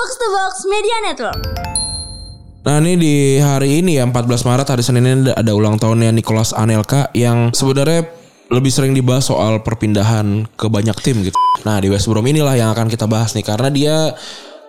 Box to Box Media Network. Nah ini di hari ini ya 14 Maret hari Senin ini ada ulang tahunnya Nicholas Anelka yang sebenarnya lebih sering dibahas soal perpindahan ke banyak tim gitu. Nah di West Brom inilah yang akan kita bahas nih karena dia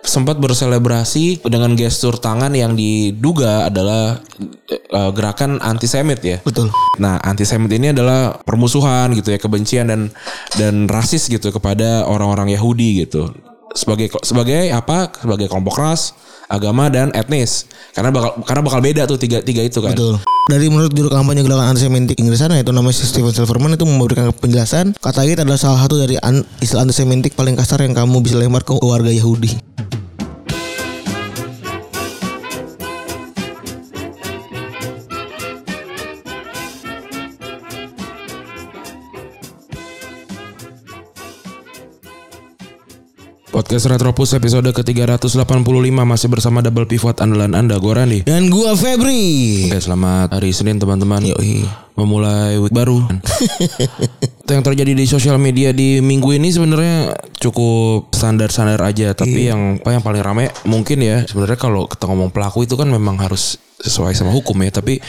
sempat berselebrasi dengan gestur tangan yang diduga adalah eh, gerakan antisemit ya. Betul. Nah, antisemit ini adalah permusuhan gitu ya, kebencian dan dan rasis gitu kepada orang-orang Yahudi gitu. Sebagai sebagai apa? Sebagai kelompok ras, agama dan etnis. Karena bakal karena bakal beda tuh tiga tiga itu kan. Betul. Dari menurut juru kampanye gerakan antisemitik Inggris sana yaitu namanya Stephen Silverman itu memberikan penjelasan kata itu adalah salah satu dari an, istilah antisemitik paling kasar yang kamu bisa lempar ke warga Yahudi. Podcast Retropus episode ke-385 masih bersama double pivot andalan Anda gue Randy. Dan gua Febri. Oke, selamat hari Senin teman-teman. Yoi. Memulai week baru. Yang terjadi di sosial media di minggu ini sebenarnya cukup standar-standar aja, tapi yang apa yang paling rame mungkin ya sebenarnya kalau kita ngomong pelaku itu kan memang harus sesuai sama hukum ya, tapi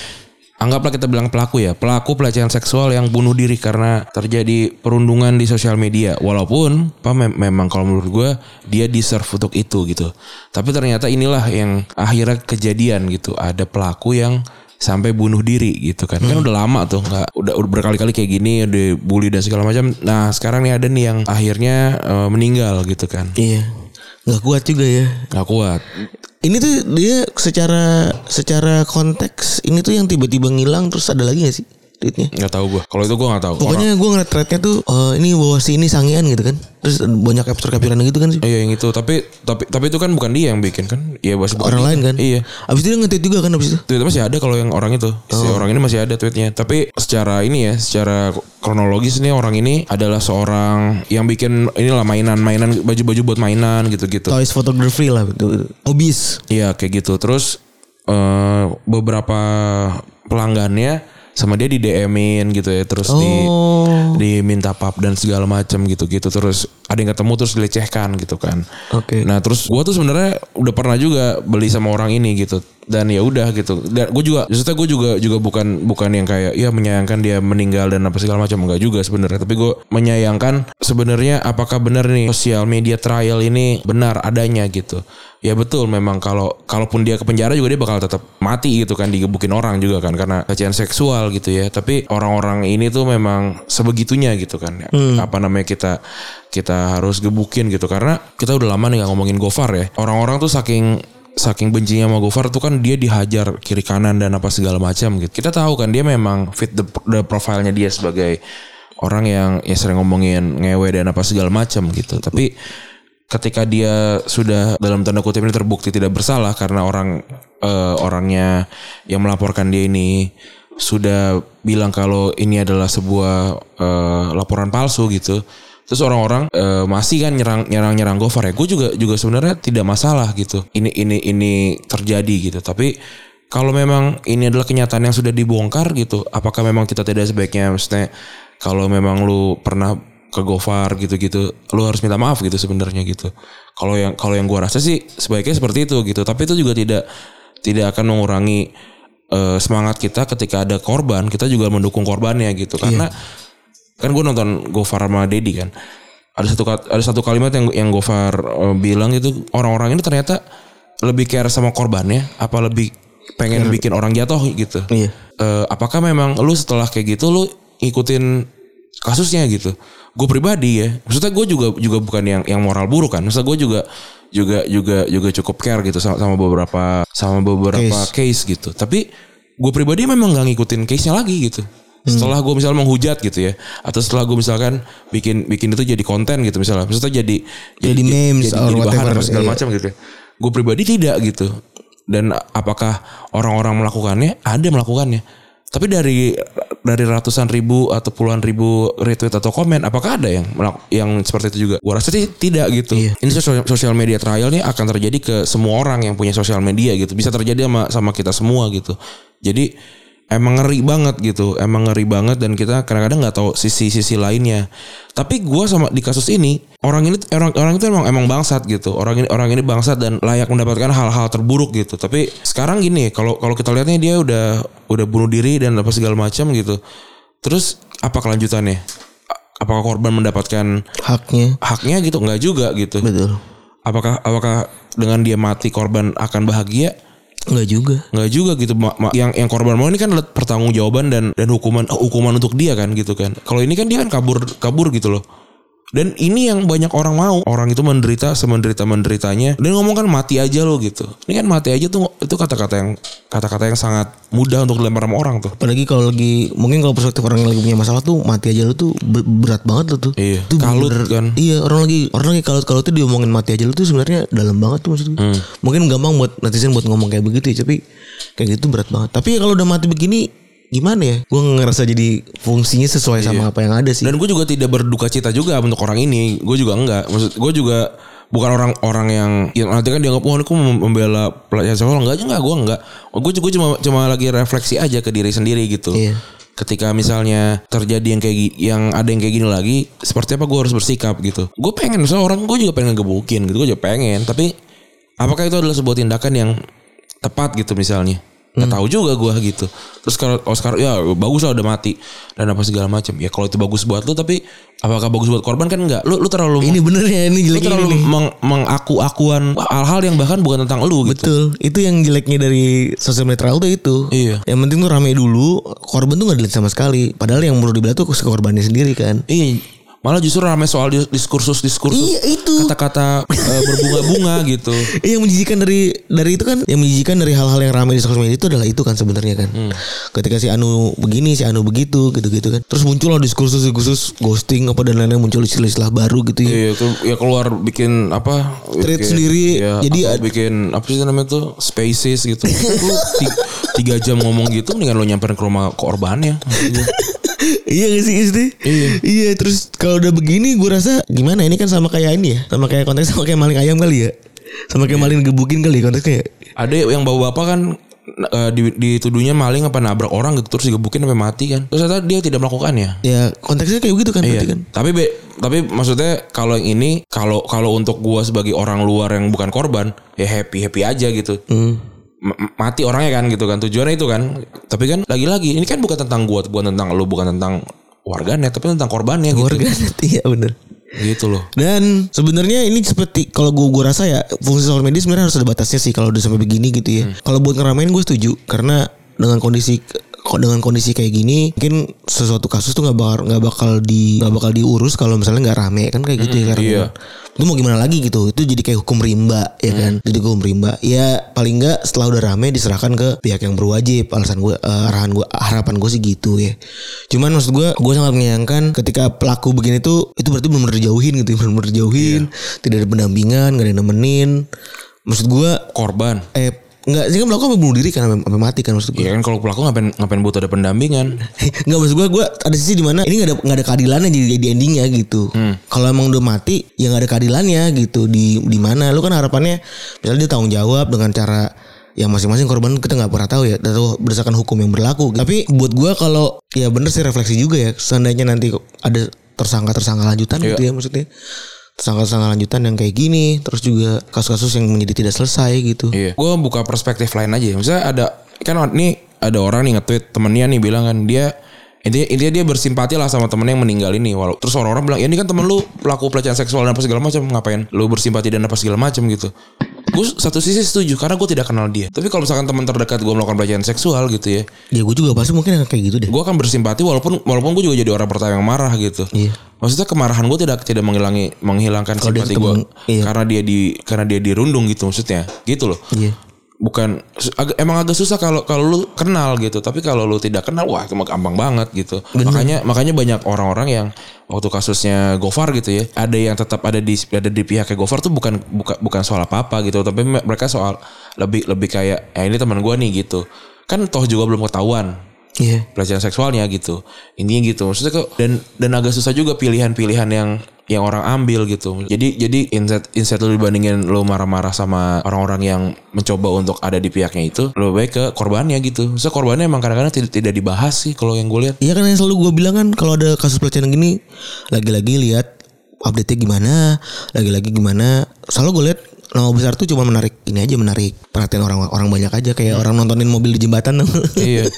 Anggaplah kita bilang pelaku ya, pelaku pelecehan seksual yang bunuh diri karena terjadi perundungan di sosial media. Walaupun, apa mem- memang kalau menurut gue dia deserve untuk itu gitu. Tapi ternyata inilah yang akhirnya kejadian gitu. Ada pelaku yang sampai bunuh diri gitu kan. Kan udah lama tuh nggak udah, udah berkali-kali kayak gini, udah bully dan segala macam. Nah sekarang nih ada nih yang akhirnya eh, meninggal gitu kan. Iya. Nggak kuat juga ya. Nggak kuat. Ini tuh dia secara secara konteks ini tuh yang tiba-tiba ngilang terus ada lagi gak sih tweetnya? Nggak tahu gue. Kalau itu gue nggak tahu. Pokoknya gue ngeliat threadnya tuh eh, ini bahwa si ini sangian gitu kan. Terus banyak capture-capturean gitu kan sih. Iya yang itu tapi tapi tapi itu kan bukan dia yang bikin kan iya bahasa Orang dia. lain kan. iya Abis itu dia nge-tweet juga kan abis itu. Tweet masih ada kalau yang orang itu si Oh. orang ini masih ada tweetnya tapi secara ini ya secara kronologis nih orang ini adalah seorang yang bikin inilah mainan-mainan baju-baju buat mainan gitu-gitu Toys photography lah gitu. Hobbies. iya kayak gitu terus eh, beberapa pelanggannya sama dia di DM-in gitu ya terus di Oh. diminta pap dan segala macam gitu-gitu terus ada yang ketemu terus dilecehkan gitu kan Oke. Nah terus gue tuh sebenarnya udah pernah juga beli sama orang ini gitu dan ya udah gitu dan gue juga maksudnya gue juga juga bukan bukan yang kayak ya menyayangkan dia meninggal dan apa segala macam enggak juga sebenarnya tapi gue menyayangkan sebenarnya apakah benar nih sosial media trial ini benar adanya gitu ya betul memang kalau kalaupun dia ke penjara juga dia bakal tetap mati gitu kan digebukin orang juga kan karena pelecehan seksual gitu ya. Tapi orang-orang ini tuh memang sebegitunya gitu kan. Apa namanya kita kita harus gebukin gitu. Karena kita udah lama nih gak ngomongin Gofar ya. Orang-orang tuh saking saking bencinya sama Gofar tuh kan dia dihajar kiri kanan dan apa segala macam gitu. Kita tahu kan dia memang fit the, the profile-nya dia sebagai orang yang ya sering ngomongin ngewe dan apa segala macam gitu. Tapi ketika dia sudah dalam tanda kutip ini terbukti tidak bersalah karena orang eh, orangnya yang melaporkan dia ini sudah bilang kalau ini adalah sebuah eh, laporan palsu gitu. Terus orang-orang eh, masih kan nyerang nyerang nyerang Gofar ya. Gue juga juga sebenarnya tidak masalah gitu. Ini ini ini terjadi gitu. Tapi kalau memang ini adalah kenyataan yang sudah dibongkar gitu, apakah memang kita tidak sebaiknya maksudnya kalau memang lu pernah ke Gofar gitu-gitu, lu harus minta maaf gitu sebenarnya gitu. Kalau yang kalau yang gua rasa sih sebaiknya seperti itu gitu, tapi itu juga tidak tidak akan mengurangi eh, semangat kita ketika ada korban, kita juga mendukung korbannya gitu. Karena kan gue nonton Gofar sama Dedi kan. Ada satu ada satu kalimat yang yang Gofar eh, bilang itu orang-orang ini ternyata lebih care sama korbannya apa lebih pengen bikin orang jatuh gitu. Iya. Eh, apakah memang lu setelah kayak gitu lu ngikutin kasusnya gitu? Gue pribadi ya, maksudnya gue juga juga bukan yang yang moral buruk kan. Maksudnya gue juga juga juga juga cukup care gitu sama, sama beberapa sama beberapa case. gitu. Tapi gue pribadi memang nggak ngikutin case-nya lagi gitu. Setelah gue misalnya menghujat gitu ya, atau setelah gue misalkan bikin bikin itu jadi konten gitu misalnya, maksudnya jadi Jadi memes jadi, or jadi bahan whatever, segala iya. macam gitu. Gue pribadi tidak gitu. Dan apakah orang-orang melakukannya? Ada melakukannya. Tapi dari dari ratusan ribu atau puluhan ribu retweet atau komen, apakah ada yang yang seperti itu juga? Gua rasa sih tidak gitu. Iya. Ini sosial, sosial media trial nih akan terjadi ke semua orang yang punya sosial media gitu. Bisa terjadi sama sama kita semua gitu. Jadi emang ngeri banget gitu emang ngeri banget dan kita kadang-kadang nggak tahu sisi-sisi lainnya. Tapi gua sama di kasus ini orang ini orang orang itu emang emang bangsat gitu. Orang ini orang ini bangsat dan layak mendapatkan hal-hal terburuk gitu. Tapi sekarang gini kalau kalau kita lihatnya dia udah udah bunuh diri dan apa segala macam gitu. Terus apa kelanjutannya? Apakah korban mendapatkan Haknya. haknya gitu? Nggak juga gitu. Betul. apakah apakah dengan dia mati korban akan bahagia Enggak juga. nggak juga gitu. Ma- ma- yang yang korban mau ini kan pertanggungjawaban dan dan hukuman hukuman untuk dia kan gitu kan. Kalau ini kan dia kan kabur kabur gitu loh dan ini yang banyak orang mau orang itu menderita semenderita menderitanya dan ngomong kan mati aja lo gitu ini kan mati aja tuh itu kata-kata yang kata-kata yang sangat mudah untuk dilempar sama orang tuh Apalagi kalau lagi mungkin kalau perspektif orang yang lagi punya masalah tuh mati aja lu tuh be- berat banget lu tuh. Iya, Itu kalut bener-bener- kan. Iya, orang lagi orang lagi kalut kalau tuh diomongin mati aja lu tuh sebenarnya dalam banget tuh maksudnya. Hmm. Mungkin gampang buat netizen buat ngomong kayak begitu ya, tapi kayak gitu berat banget. Tapi kalau udah mati begini gimana ya? Gue ngerasa jadi fungsinya sesuai sama apa yang ada sih. dan gue juga tidak berduka cita juga untuk orang ini. Gue juga enggak. Maksud gue juga bukan orang-orang yang yang nanti kan dianggap wah kok mem- membela pelecehan seksual enggak aja enggak. Gue enggak gue cuma cuma lagi refleksi aja ke diri sendiri gitu. Iya. ketika misalnya terjadi yang kayak yang ada yang kayak gini lagi seperti apa gue harus bersikap gitu. Gue pengen misalnya orang gue juga pengen ngegebukin gitu gue juga pengen. Tapi apakah itu adalah sebuah tindakan yang tepat gitu misalnya Gak tahu juga gue gitu. Terus kalau Oscar ya bagus lah udah mati dan apa segala macam. Ya kalau itu bagus buat lu tapi apakah bagus buat korban kan enggak. Lu lu terlalu ini bener ya lu ini jeleknya terlalu ini. meng, mengaku-akuan hal-hal yang bahkan bukan tentang lu gitu. Betul, itu yang jeleknya dari sosial media tuh itu. Iya. Yang penting tuh rame dulu, korban tuh gak dilihat sama sekali. Padahal yang perlu dibela tuh si korbannya sendiri kan. Iya, malah justru ramai soal dis- diskursus-diskursus Iya, itu. kata-kata eh, berbunga-bunga gitu. Eh, yang menjijikan dari dari itu kan, yang menjijikan dari hal-hal yang ramai di sosial media itu adalah itu kan sebenarnya kan. Hmm. Ketika si Anu begini, si Anu begitu, gitu-gitu kan. Terus muncul lah diskursus-diskursus ghosting apa dan lain-lain muncul istilah-istilah baru gitu ya. Iya, itu ya keluar bikin apa? Thread bikin- sendiri. Iya, Jadi bikin apa sih namanya tuh? Spaces gitu. Lu tiga jam ngomong gitu mendingan lo nyamperin ke rumah korbannya. iya gak sih Isti? Iya. Iya terus kalau udah begini gue rasa gimana ini kan sama kayak ini ya sama kayak konteks sama kayak maling ayam kali ya sama kayak maling gebukin kali ya konteksnya ya Ada yang bawa bapak kan eh, di, dituduhnya maling apa nabrak orang gitu terus digebukin sampai mati kan. Terus ternyata dia tidak melakukannya. ya konteksnya kayak begitu kan berarti kan Tapi be, tapi maksudnya kalau yang ini kalau kalau untuk gua sebagai orang luar yang bukan korban ya happy happy aja gitu. hmm. Mati orangnya kan gitu kan tujuannya itu kan. Tapi kan lagi-lagi ini kan bukan tentang gua, bukan tentang lu, bukan tentang warganet, tapi tentang korbannya gitu. warga net iya bener Gitu loh. dan sebenarnya ini seperti kalau gue gue rasa ya fungsi sosial media sebenarnya harus ada batasnya sih kalau udah sampai begini gitu ya kalau buat ngeramein gue setuju karena dengan kondisi kok dengan kondisi kayak gini mungkin sesuatu kasus tuh nggak bakal nggak bakal di nggak bakal diurus kalau misalnya nggak rame kan kayak gitu ya sekarang iya. itu mau gimana lagi gitu? Itu jadi kayak hukum rimba ya kan? Jadi hukum rimba. Ya paling nggak setelah udah rame diserahkan ke pihak yang berwajib. Alasan gue eh, arahan gue harapan gue sih gitu ya. Cuman maksud gue gue sangat menyayangkan ketika pelaku begini tuh itu berarti benar-benar dijauhin gitu ya benar-benar dijauhin tidak ada pendampingan nggak ada yang nemenin. Maksud gue Korban. eh Enggak, sih kan pelaku sampai bunuh diri kan sampai, mati kan maksud gue. Iya kan kalau pelaku ngapain ngapain butuh ada pendampingan. Enggak maksud gue gue ada sisi di mana ini nggak ada nggak ada keadilannya jadi jadi endingnya gitu. Kalau emang udah mati ya nggak ada keadilannya gitu di di mana lu kan harapannya misalnya dia tanggung jawab dengan cara yang masing-masing korban kita nggak pernah tahu ya atau berdasarkan hukum yang berlaku. Tapi buat gue kalau ya bener sih refleksi juga ya seandainya nanti ada tersangka-tersangka lanjutan gitu ya maksudnya tersangka-tersangka lanjutan yang kayak gini terus juga kasus-kasus yang menjadi tidak selesai gitu. Iya. Gue buka perspektif lain aja. Misalnya ada kan nih ada orang nih nge-tweet temennya nih bilang kan dia intinya, intinya dia bersimpati lah sama temennya yang meninggal ini. Walau terus orang-orang bilang ya ini kan temen lu pelaku pelecehan seksual dan apa segala macam ngapain lu bersimpati dan apa segala macam gitu. Gue satu sisi setuju karena gue tidak kenal dia. Tapi kalau misalkan teman terdekat gue melakukan pelecehan seksual gitu ya, Ya gue juga pasti mungkin akan kayak gitu deh. gue akan bersimpati walaupun walaupun gue juga jadi orang pertama yang marah gitu. Iya. Maksudnya kemarahan gue tidak tidak menghilangi menghilangkan dia simpati gue iya. karena dia di karena dia dirundung gitu maksudnya. Gitu loh. Iya. bukan agak, emang agak susah kalau kalau lu kenal gitu. Tapi kalau lu tidak kenal wah gampang banget gitu. Makanya makanya banyak orang-orang yang waktu kasusnya Gofar gitu ya ada yang tetap ada di ada di pihaknya Gofar tuh bukan bukan bukan soal apa apa gitu. Tapi me- mereka soal lebih lebih kayak eh ini teman gua nih gitu. Kan toh juga belum ketahuan Iya. pelecehan seksualnya gitu intinya gitu maksudnya kok dan dan agak susah juga pilihan-pilihan yang yang orang ambil gitu. Jadi jadi instead instead lu dibandingin lu marah-marah sama orang-orang yang mencoba untuk ada di pihaknya itu, lu baik ke korbannya gitu. So korbannya emang kadang-kadang tidak tidak dibahas sih kalau yang gue lihat. Iya kan yang selalu gue bilang kan kalau ada kasus pelecehan gini lagi-lagi lihat update-nya gimana, lagi-lagi gimana. Selalu gue lihat nama besar tuh cuma menarik ini aja menarik perhatian orang orang banyak aja kayak orang nontonin mobil di jembatan Iya.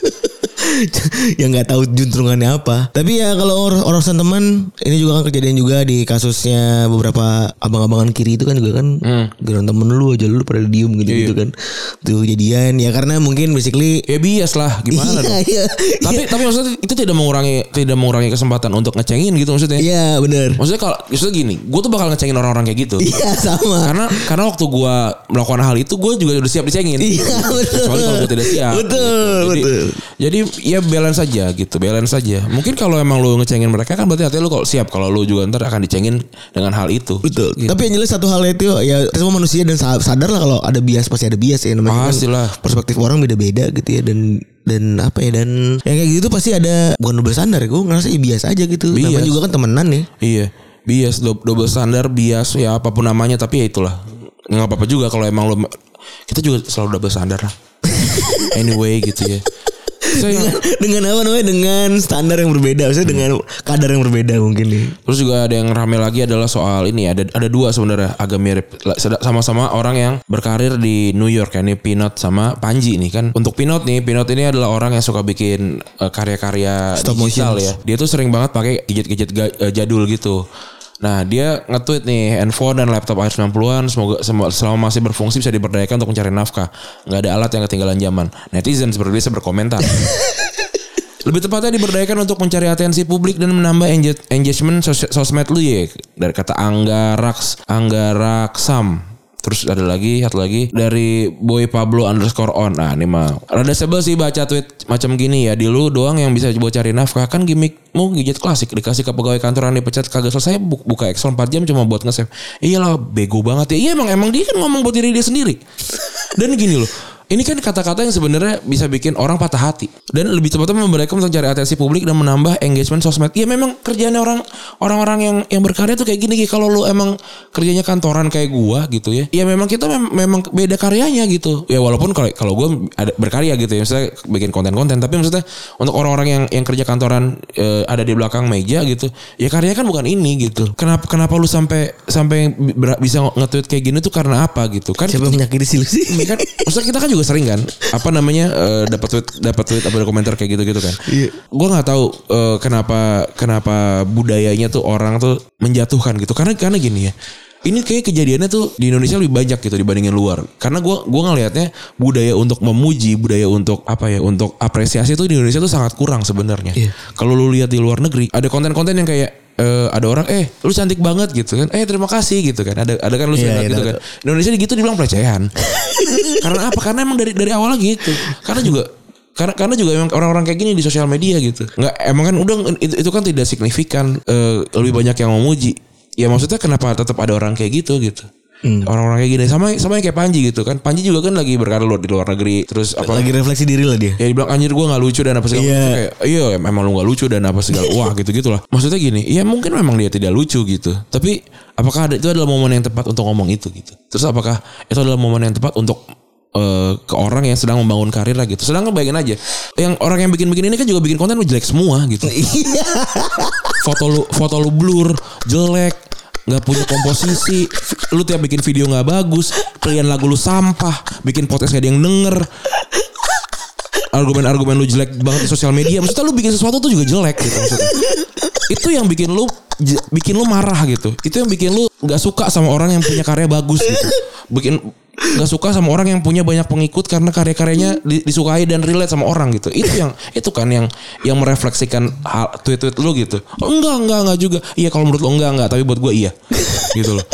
yang nggak tahu juntrungannya apa. Tapi ya kalau or urusan teman ini juga kan kejadian juga di kasusnya beberapa abang-abangan kiri itu kan juga kan Hmm. temen lu aja lu pada diem gitu gitu kan. Tuh kejadian ya karena mungkin basically Ya bias lah gimana dong. Iya, iya. Tapi tapi maksudnya itu tidak mengurangi tidak mengurangi kesempatan untuk ngecengin gitu maksudnya. Iya benar. Maksudnya kalau maksudnya gini, gue tuh bakal ngecengin orang-orang kayak gitu. Iya sama. karena karena waktu gue melakukan hal itu gue juga udah siap dicengin. Iya betul. Kecuali kalau gue tidak siap. Betul gitu. Jadi, betul. jadi ya balance saja gitu, balance saja. Mungkin kalau emang lu ngecengin mereka kan berarti artinya lu kalau siap kalau lu juga ntar akan dicengin dengan hal itu. Betul. Gitu. Tapi yang jelas satu hal itu ya semua manusia dan sa- sadar lah kalau ada bias pasti ada bias ya namanya. Pastilah. Perspektif orang beda-beda gitu ya dan dan apa ya dan yang kayak gitu pasti ada bukan double standar gue ngerasa ya biasa aja gitu. Bias. Namanya juga kan temenan ya. Iya, bias do- double standar, bias ya apa pun namanya tapi ya itulah. Nggak apa-apa juga kalau emang lu kita juga selalu double standar lah. anyway gitu ya. So, yang- dengan apa namanya dengan standar yang berbeda maksudnya dengan kadar yang berbeda mungkin nih. Terus juga ada yang rame lagi adalah soal ini ada ada dua sebenarnya agak mirip sama-sama orang yang berkarir di New York ya ini Pinot sama Panji nih kan. Untuk Pinot nih, Pinot ini adalah orang yang suka bikin eh, karya-karya Stop digital motion. ya. Dia tuh sering banget pakai gadget-gadget ga- eh, jadul gitu. Nah dia nge-tweet nih handphone dan laptop akhir 90-an semoga sem- selama masih berfungsi bisa diberdayakan untuk mencari nafkah. Nggak ada alat yang ketinggalan zaman. Netizen seperti biasa berkomentar. Lebih tepatnya diberdayakan untuk mencari atensi publik dan menambah engagement sos- sosmed lu ya. Dari kata Angga Raks, Angga Raksam. Terus ada lagi, satu lagi dari Boy Pablo underscore on. Nah ini mah rada sebel sih baca tweet macam gini ya. Di lu doang yang bisa buat cari nafkah kan gimmickmu gadget klasik dikasih ke pegawai kantoran dipecat kagak selesai bu- buka Excel 4 jam cuma buat nge-save. Iyalah bego banget ya. Iya emang emang dia kan ngomong buat diri dia sendiri. Dan gini loh. Ini kan kata-kata yang sebenarnya bisa bikin orang patah hati dan lebih tepatnya memberikan untuk cari atensi publik dan menambah engagement sosmed. Ya memang kerjanya orang orang-orang yang yang berkarya tuh kayak gini. Kalau lu emang kerjanya kantoran kayak gua gitu ya, ya memang kita mem- memang beda karyanya gitu. Ya walaupun kalau kalau gua ada berkarya gitu ya, misalnya bikin konten-konten, tapi maksudnya untuk orang-orang yang yang kerja kantoran eh, ada di belakang meja gitu, ya karyanya kan bukan ini gitu. Kenapa kenapa lu sampai sampai bisa nge-tweet kayak gini tuh karena apa gitu? Kan Siapa menyakiti sih lu sih? ini kan maksudnya kita kan juga sering kan apa namanya eh, dapat tweet dapat tweet apa komentar kayak gitu-gitu kan. Iya. Gue nggak tahu eh, kenapa kenapa budayanya tuh orang tuh menjatuhkan gitu. Karena karena gini ya. Ini kayak kejadiannya tuh di Indonesia lebih banyak gitu dibandingin luar. Karena gua gua ngelihatnya budaya untuk memuji, budaya untuk apa ya, untuk apresiasi tuh di Indonesia tuh sangat kurang sebenarnya. Iya. Kalau lu lihat di luar negeri, ada konten-konten yang kayak eh, ada orang eh lu cantik banget gitu kan. Eh terima kasih gitu kan. Ada ada kan lu suka iya, gitu tahu, kan. Indonesia gitu dibilang pelecehan. karena apa? Karena emang dari dari awal gitu. Karena juga karena karena juga emang orang-orang kayak gini di sosial media gitu. Nggak emang kan udah itu, itu kan tidak signifikan eh, lebih banyak yang memuji. Ya maksudnya kenapa tetap ada orang kayak gitu gitu. Orang-orang kayak gini. Sama sama kayak Panji gitu kan. Panji juga kan lagi berkarir luar- di luar negeri terus apa? Lagi refleksi diri lah dia. ya dibilang anjir gue gak lucu dan apa segala macam. Kayak iya memang lu gak lucu dan apa segala. Wah gitu gitulah. Maksudnya gini ya mungkin memang dia tidak lucu gitu. Tapi apakah ada, itu adalah momen yang tepat untuk ngomong itu gitu. Terus apakah itu adalah momen yang tepat untuk eh, ke orang yang sedang membangun karir lah gitu. Sedangkan bayangin aja yang orang yang bikin-bikin ini kan juga bikin konten jelek semua gitu. Iya. foto lu foto lu blur jelek nggak punya komposisi lu tiap bikin video nggak bagus pilihan lagu lu sampah bikin podcast gak ada yang denger. Argumen-argumen lu jelek banget di sosial media maksudnya lu bikin sesuatu tuh juga jelek gitu maksudnya itu yang bikin lu bikin lu marah gitu. Itu yang bikin lu nggak suka sama orang yang punya karya bagus gitu. Bikin nggak suka sama orang yang punya banyak pengikut karena karya-karyanya di- disukai dan relate sama orang gitu. Itu yang itu kan yang yang merefleksikan hal tweet-tweet lu gitu. Oh, enggak enggak enggak juga. Iya kalau menurut lu enggak enggak. Tapi buat gue iya. Gitu loh.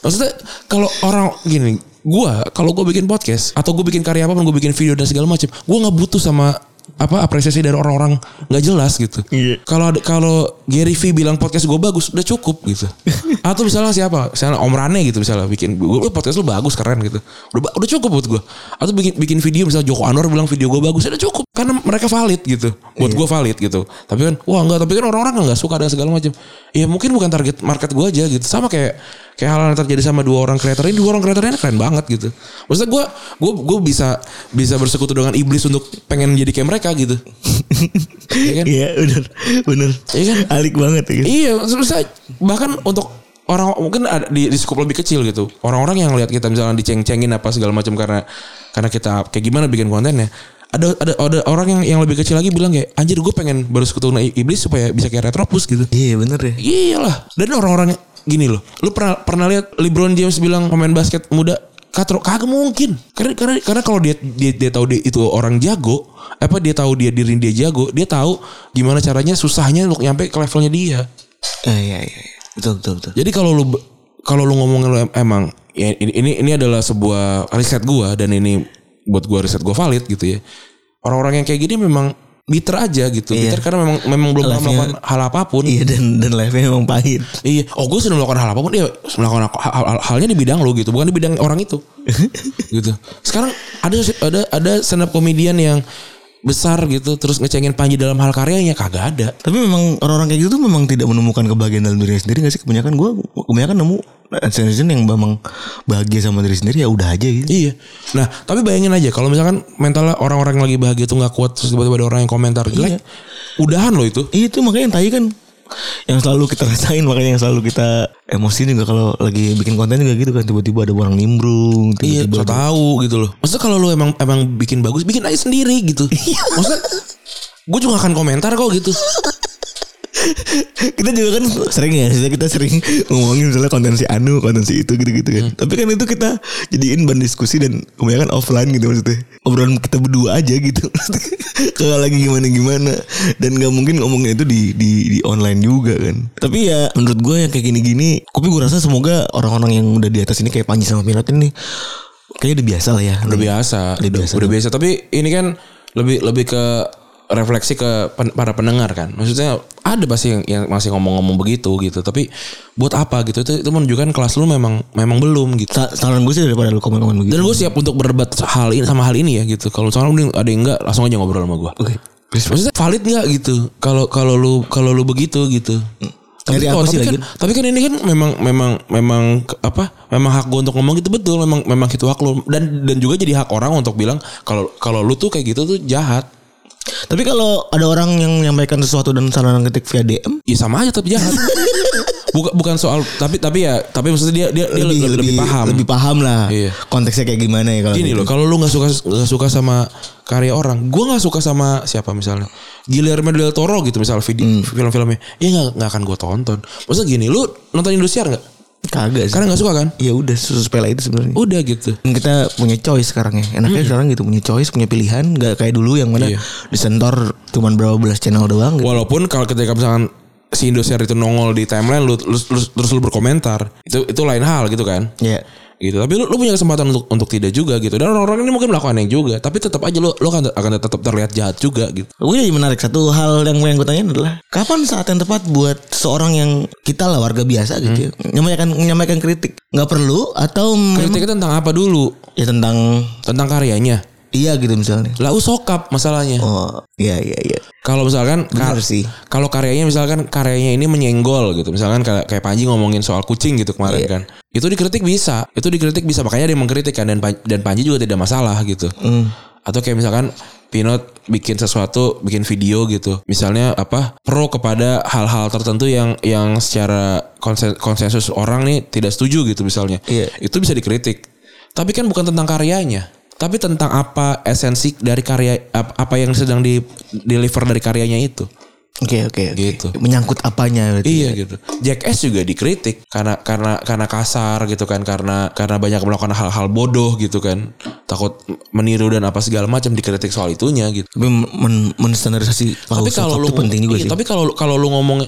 Maksudnya kalau orang gini, gua kalau gue bikin podcast atau gue bikin karya apa pun, gue bikin video dan segala macam, gue nggak butuh sama apa apresiasi dari orang-orang nggak jelas gitu. Iya. Kalau ada kalau Gary V bilang podcast gue bagus udah cukup gitu. Atau misalnya siapa? Misalnya Om Rane gitu misalnya bikin gue podcast lu bagus keren gitu. Udah udah cukup buat gue. Atau bikin bikin video misalnya Joko Anwar bilang video gue bagus udah cukup karena mereka valid gitu. Buat gue valid gitu. Tapi kan wah enggak tapi kan orang-orang nggak suka dengan segala macam. Ya mungkin bukan target market gue aja gitu. Sama kayak kayak hal yang terjadi sama dua orang kreator ini dua orang kreator ini keren banget gitu. Maksudnya gue gue gue bisa bisa bersekutu dengan iblis untuk pengen jadi kayak mereka gitu. Iya kan? Iya bener bener. Iya kan? Alik banget ya. Iya, maksudnya bahkan untuk orang mungkin ada di, di skup lebih kecil gitu. Orang-orang yang lihat kita misalnya diceng-cengin apa segala macam karena karena kita kayak gimana bikin kontennya. Ada ada ada orang yang yang lebih kecil lagi bilang kayak anjir gue pengen baru sekutu dengan iblis supaya bisa kayak Retropus gitu. Iya bener ya. Iyalah. Dan orang-orang gini loh. Lu pernah pernah lihat LeBron James bilang pemain basket muda katro kagak mungkin. Karena karena karena kalau dia dia dia tahu dia itu orang jago, apa dia tahu dia diri dia jago, dia tahu gimana caranya susahnya untuk nyampe ke levelnya dia. Eh, iya iya iya. Betul betul betul. Jadi kalau lu kalau lu ngomongin lu em- emang ya ini ini ini adalah sebuah riset gua dan ini buat gua riset gua valid gitu ya. Orang-orang yang kayak gini memang bitter aja gitu. Iya. Bitter karena memang memang belum pernah Life-nya- melakukan hal apa pun. Iya dan dan live-nya emang pahit. Iya, oh gue sudah melakukan hal apa pun, dia melakukan hal, hal- halnya di bidang lo gitu, bukan di bidang orang itu, gitu. Sekarang ada ada ada stand up komedian yang besar gitu, terus ngecengin Panji dalam hal karyanya kagak ada. Tapi memang orang-orang kayak gitu tuh memang tidak menemukan kebahagiaan dalam dirinya sendiri gak sih? Kebanyakan gue kebanyakan nemu netizen yang memang bahagia sama diri sendiri ya udah aja gitu. Iya. Nah, tapi bayangin aja kalau misalkan mentalnya orang-orang yang lagi bahagia tuh nggak kuat, terus tiba-tiba ada orang yang komentar jelek, udahan lo itu. Iya itu makanya yang tai kan yang selalu kita rasain makanya yang selalu kita emosi juga kalau lagi bikin konten juga gitu kan tiba-tiba ada orang nimbrung Iya, tiba-tiba so ada- tahu gitu loh. Maksudnya kalau lu emang emang bikin bagus, bikin aja sendiri gitu. Maksudnya gue juga akan komentar kok gitu. Kita juga kan sering ya kita sering ngomongin misalnya konten si Anu konten si itu gitu-gitu kan. Tapi kan itu kita jadiin bahan diskusi dan kebanyakan offline gitu maksudnya. Obrolan kita berdua aja gitu. Kalau lagi gimana-gimana. Dan nggak mungkin ngomongin itu di, di di online juga kan. Tapi ya menurut gue yang kayak gini-gini tapi gue rasa semoga orang-orang yang udah di atas ini kayak Panji sama Pinot ini kayaknya udah biasa lah ya. Udah biasa, Udah udah, biasa udah biasa. Tapi ini kan lebih lebih ke refleksi ke pen- para pendengar kan. Maksudnya ada pasti yang, yang masih ngomong-ngomong begitu gitu. Tapi buat apa gitu? Itu, itu menunjukkan kelas lu memang memang belum gitu. Sa- saran gue sih daripada lu komen-komen begitu Dan gue siap untuk berdebat hal ini sama hal ini ya gitu. Kalau mending ada yang enggak langsung aja ngobrol sama gue. oke Maksudnya valid nggak gitu? Kalau kalau lu kalau lu begitu gitu. Dari oh, tapi kan, lagi? tapi kan ini kan memang memang memang apa? Memang hak gue untuk ngomong gitu betul. Memang memang itu hak lu dan dan juga jadi hak orang untuk bilang kalau kalau lu tuh kayak gitu tuh jahat. Tapi kalau ada orang yang menyampaikan sesuatu dan saran ketik via DM Ya sama aja tapi jahat. bukan bukan soal tapi tapi ya tapi maksudnya dia dia, dia lebih, lebih, paham. lebih paham lah Iya. konteksnya kayak gimana ya kalau Gini gitu. loh, kalau lu nggak suka nggak suka sama karya orang, gua nggak suka sama siapa misalnya Guillermo del Toro gitu misal video Hmm. film-filmnya, ya nggak nggak akan gua tonton. Maksudnya gini, lu nonton Indosiar nggak? Kagak sih. Karena nggak suka kan? ya udah sepele itu sebenarnya. Udah gitu. Kita punya choice sekarang ya. Enaknya sekarang gitu punya choice, punya pilihan, nggak kayak dulu yang mana Iya. disentor cuman berapa belas channel doang gitu. Walaupun kalau ketika misalkan si Indosiar itu nongol di timeline lu, lu, lu- terus lu berkomentar, itu itu lain hal gitu kan? Ya. Gitu. Tapi lu, lu punya kesempatan untuk untuk tidak juga gitu. Dan orang-orang ini mungkin melakukan yang juga tapi tetap aja lu lu akan akan tetap terlihat jahat juga gitu. Gue jadi menarik. Satu hal yang pengen gue tanya adalah kapan saat yang tepat buat seorang yang kita lah warga biasa gitu ya, menyampaikan menyampaikan kritik? Nggak perlu atau memang- kritiknya tentang apa dulu? Ya tentang tentang karyanya iya gitu misalnya. lah usokap masalahnya Oh iya iya iya. kalau misalkan kar- sih. kalau karyanya misalkan karyanya ini menyenggol gitu misalkan kayak kayak Panji ngomongin soal kucing gitu kemarin Iya. kan itu dikritik bisa itu dikritik bisa makanya ada yang mengkritik kan dan dan Panji juga tidak masalah gitu Hmm. atau kayak misalkan Pinot bikin sesuatu, bikin video gitu. Misalnya apa? Pro kepada hal-hal tertentu yang yang secara konsen- konsensus orang nih tidak setuju gitu misalnya. Iya. Itu bisa dikritik. Tapi kan bukan tentang karyanya. Tapi tentang apa esensi dari karya ap- apa yang sedang di deliver dari karyanya itu. Oke oke oke. Gitu. Menyangkut apanya berarti. Iya gitu. Jackass juga dikritik karena karena karena kasar gitu kan karena karena banyak melakukan hal-hal bodoh gitu kan. Takut meniru dan apa segala macam dikritik soal itunya gitu. Tapi men menstandarisasi tapi kalau lu itu penting juga iya, sih. tapi kalau kalau lu ngomong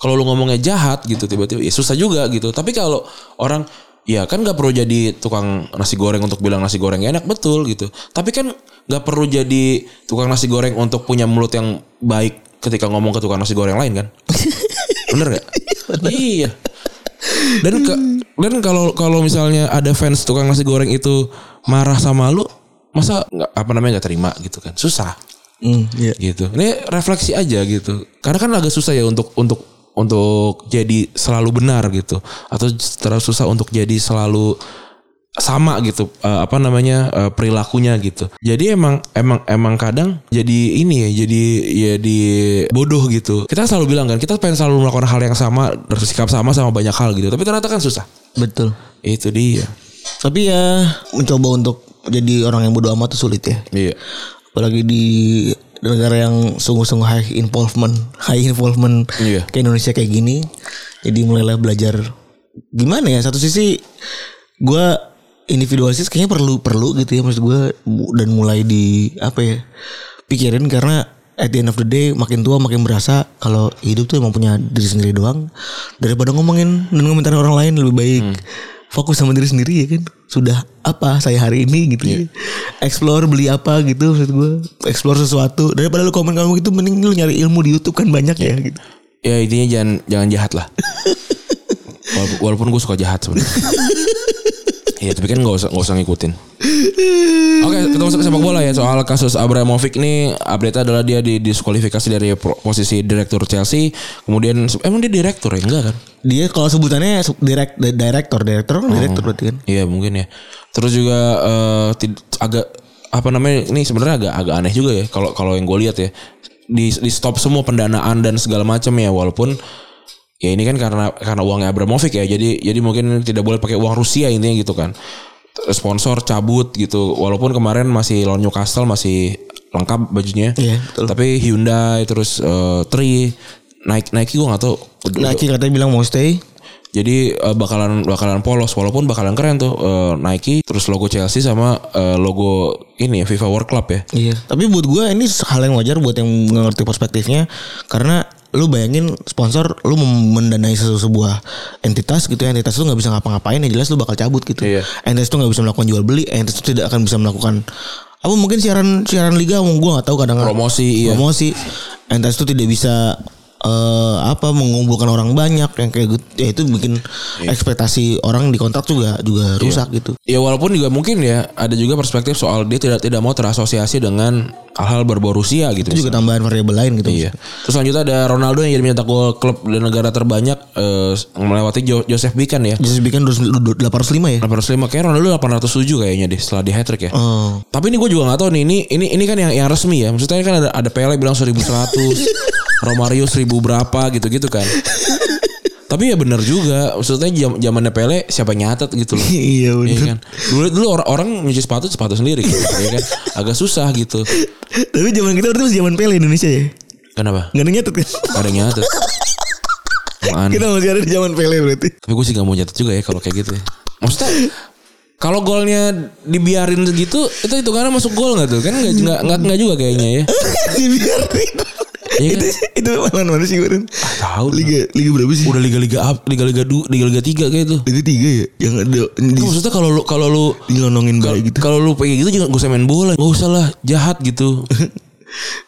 kalau lu ngomongnya jahat gitu tiba-tiba ya susah juga gitu tapi kalau orang ya kan nggak perlu jadi tukang nasi goreng untuk bilang nasi goreng enak betul gitu tapi kan nggak perlu jadi tukang nasi goreng untuk punya mulut yang baik ketika ngomong ke tukang nasi goreng lain kan? Bener gak? iya. Dan ke, dan kalau kalau misalnya ada fans tukang nasi goreng itu marah sama lu, masa nggak apa namanya nggak terima gitu kan? Susah Hmm, iya. gitu. Ini refleksi aja gitu. Karena kan agak susah ya untuk untuk untuk jadi selalu benar gitu atau terlalu susah untuk jadi selalu sama gitu eh, apa namanya eh, perilakunya gitu. Jadi emang emang emang kadang jadi ini ya jadi jadi bodoh gitu. Kita selalu bilang kan kita pengen selalu melakukan hal yang sama bersikap sama sama banyak hal gitu. Tapi ternyata kan susah. Betul. Itu dia. Tapi ya mencoba untuk jadi orang yang bodoh amat tuh sulit ya. Iya. Apalagi di negara yang sungguh-sungguh high involvement, high involvement Iya. kayak Indonesia kayak gini. Jadi mulailah belajar gimana ya. Satu sisi gua individualis kayaknya perlu perlu gitu ya maksud gue dan mulai di apa ya pikirin karena at the end of the day makin tua makin berasa kalau hidup tuh emang punya diri sendiri doang daripada ngomongin dan ngomentarin orang lain lebih baik fokus sama diri sendiri ya kan? Sudah apa saya hari ini gitu ya? Explore beli apa gitu maksud gue explore sesuatu. Daripada lu komen kamu gitu mending lu nyari ilmu di YouTube kan banyak ya gitu. Ya intinya jangan jangan jahat lah. walaupun, walaupun gue suka jahat sebenarnya. Iya tapi kan nggak usah nggak usah ngikutin. Oke kita masuk ke sepak bola ya soal kasus Abramovich ini update adalah dia di diskualifikasi dari posisi direktur Chelsea. Kemudian emang dia direktur ya enggak kan? dia kalau sebutannya direct director director kan director berarti kan Iya mungkin ya. Terus juga tid- agak apa namanya ini sebenarnya agak agak aneh juga ya kalau kalau yang gue lihat ya di di stop semua pendanaan dan segala macam ya walaupun ya ini kan karena karena uangnya Abramovich ya jadi jadi mungkin tidak boleh pakai uang Rusia intinya gitu kan sponsor cabut gitu walaupun kemarin masih lawan Newcastle masih lengkap bajunya Iya, betul. tapi Hyundai terus eh, Tri Nike Nike gue nggak tahu Nike katanya bilang mau stay jadi eh, bakalan bakalan polos walaupun bakalan keren tuh eh, Nike terus logo Chelsea sama eh, logo ini ya FIFA World Club ya. Iya. Tapi buat gue ini hal yang wajar buat yang ngerti perspektifnya karena lu bayangin sponsor lu mendanai sesu- sebuah entitas gitu ya entitas itu nggak bisa ngapa-ngapain ya jelas lu bakal cabut gitu Iya. entitas itu nggak bisa melakukan jual beli entitas itu tidak akan bisa melakukan apa mungkin siaran siaran liga gue nggak tahu kadang Promosi, iya. promosi entitas itu tidak bisa eh, apa mengumpulkan orang banyak yang kayak gitu ya itu bikin Iya. ekspektasi orang di kontrak juga juga rusak gitu Ya walaupun juga mungkin ya ada juga perspektif soal dia tidak tidak mau terasosiasi dengan hal-hal berbau Rusia gitu. itu juga tambahan variabel lain gitu Iya. Terus selanjutnya ada Ronaldo yang jadi mencetak gol klub dan negara terbanyak eh, melewati Jo- Joseph Bican ya. Joseph Bican 805 ya 805 kayak Ronaldo 807 kayaknya deh setelah di hat trick ya. Oh. Tapi ini gue juga gak tahu nih ini ini ini kan yang yang resmi ya. Maksudnya kan ada ada Pele bilang 1100, Romario 1000 berapa gitu-gitu kan. Tapi ya benar juga. Maksudnya jam zamannya Pele siapa nyatet gitu loh. Iya. Iya kan. Dulu dulu orang orang nyuci sepatu sepatu sendiri gitu, ya kan. Agak susah gitu. Tapi zaman kita berarti masih zaman Pele Indonesia ya. Kenapa? Gak ada nyatet kan? Gak ada nyatet. Aneh. kita masih ada di zaman Pele berarti. Tapi gue sih gak mau nyatet juga ya kalau kayak gitu ya. Maksudnya kalau golnya dibiarin segitu itu itu karena masuk gol nggak tuh kan nggak nggak nggak nggak juga kayaknya ya Dibiarin. Iya kan? itu itu mana mana sih Bang? tahu Liga liga berapa sih? udah liga liga up liga liga du liga liga tiga kayak itu Liga tiga ya. Yang ada di maksudnya kalau lu kalau lu dilonongin baik gitu. kalau lu kayak gitu jangan gak usah main bola gak usah lah jahat gitu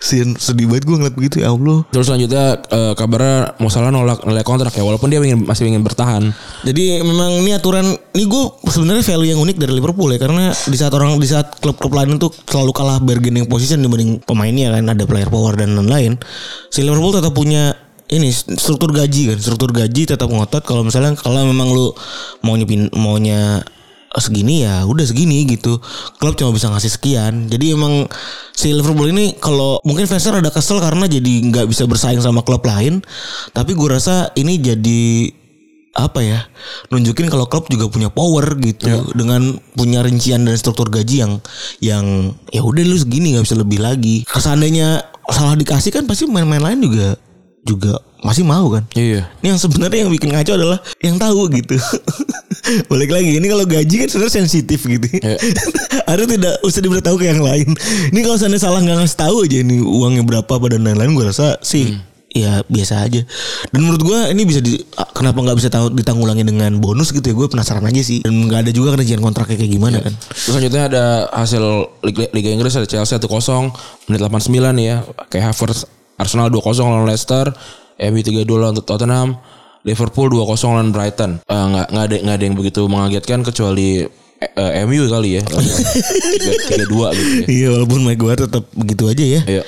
Sedih, sedih banget gue ngeliat begitu ya Allah. terus selanjutnya eh, kabarnya mau salah nolak nolak kontrak ya walaupun dia ingin, masih ingin bertahan Jadi memang ini aturan ini gue sebenarnya value yang unik dari Liverpool ya karena di saat orang di saat klub-klub lain tuh selalu kalah bargaining position dibanding pemainnya kan ada player power dan lain-lain. Si Liverpool tetap punya ini struktur gaji kan struktur gaji tetap ngotot kalau misalnya kalau memang lu mau nyepin maunya segini ya udah segini gitu. Klub cuma bisa ngasih sekian. Jadi emang si Liverpool ini kalau mungkin fansnya rada kesel karena jadi nggak bisa bersaing sama klub lain. Tapi gue rasa ini jadi apa ya nunjukin kalau klub juga punya power gitu. Dengan punya rincian dan struktur gaji yang yang ya udah lu segini nggak bisa lebih lagi. Seandainya salah dikasih kan pasti main-main lain juga juga masih mau kan iya ini yang sebenarnya yang bikin ngaco adalah yang tahu gitu. Balik lagi ini kalau gaji kan sebenarnya sensitif gitu. Iya. Harus tidak usah diberitahu ke yang lain. Ini kalau seandainya salah nggak ngasih tahu aja ini uangnya berapa pada dan lain-lain gue rasa sih ya biasa aja. Dan menurut gua ini bisa di, kenapa nggak bisa tahu ditanggulangi dengan bonus gitu ya? Gue penasaran aja sih. Dan nggak ada juga kerjaan kontraknya kayak gimana kan? Terus selanjutnya ada hasil Liga, Liga Inggris ada Chelsea 1-0 menit 89 ya. Kayak Havertz Arsenal 2-0 lawan Leicester, MU 3-2 lawan Tottenham, Liverpool 2-0 lawan Brighton. Eh, nggak nggak ada nggak ada yang begitu mengagetkan kecuali eh, MU kali ya. 3-2 gitu ya. Iya walaupun Maguire tetap begitu aja ya. Iya.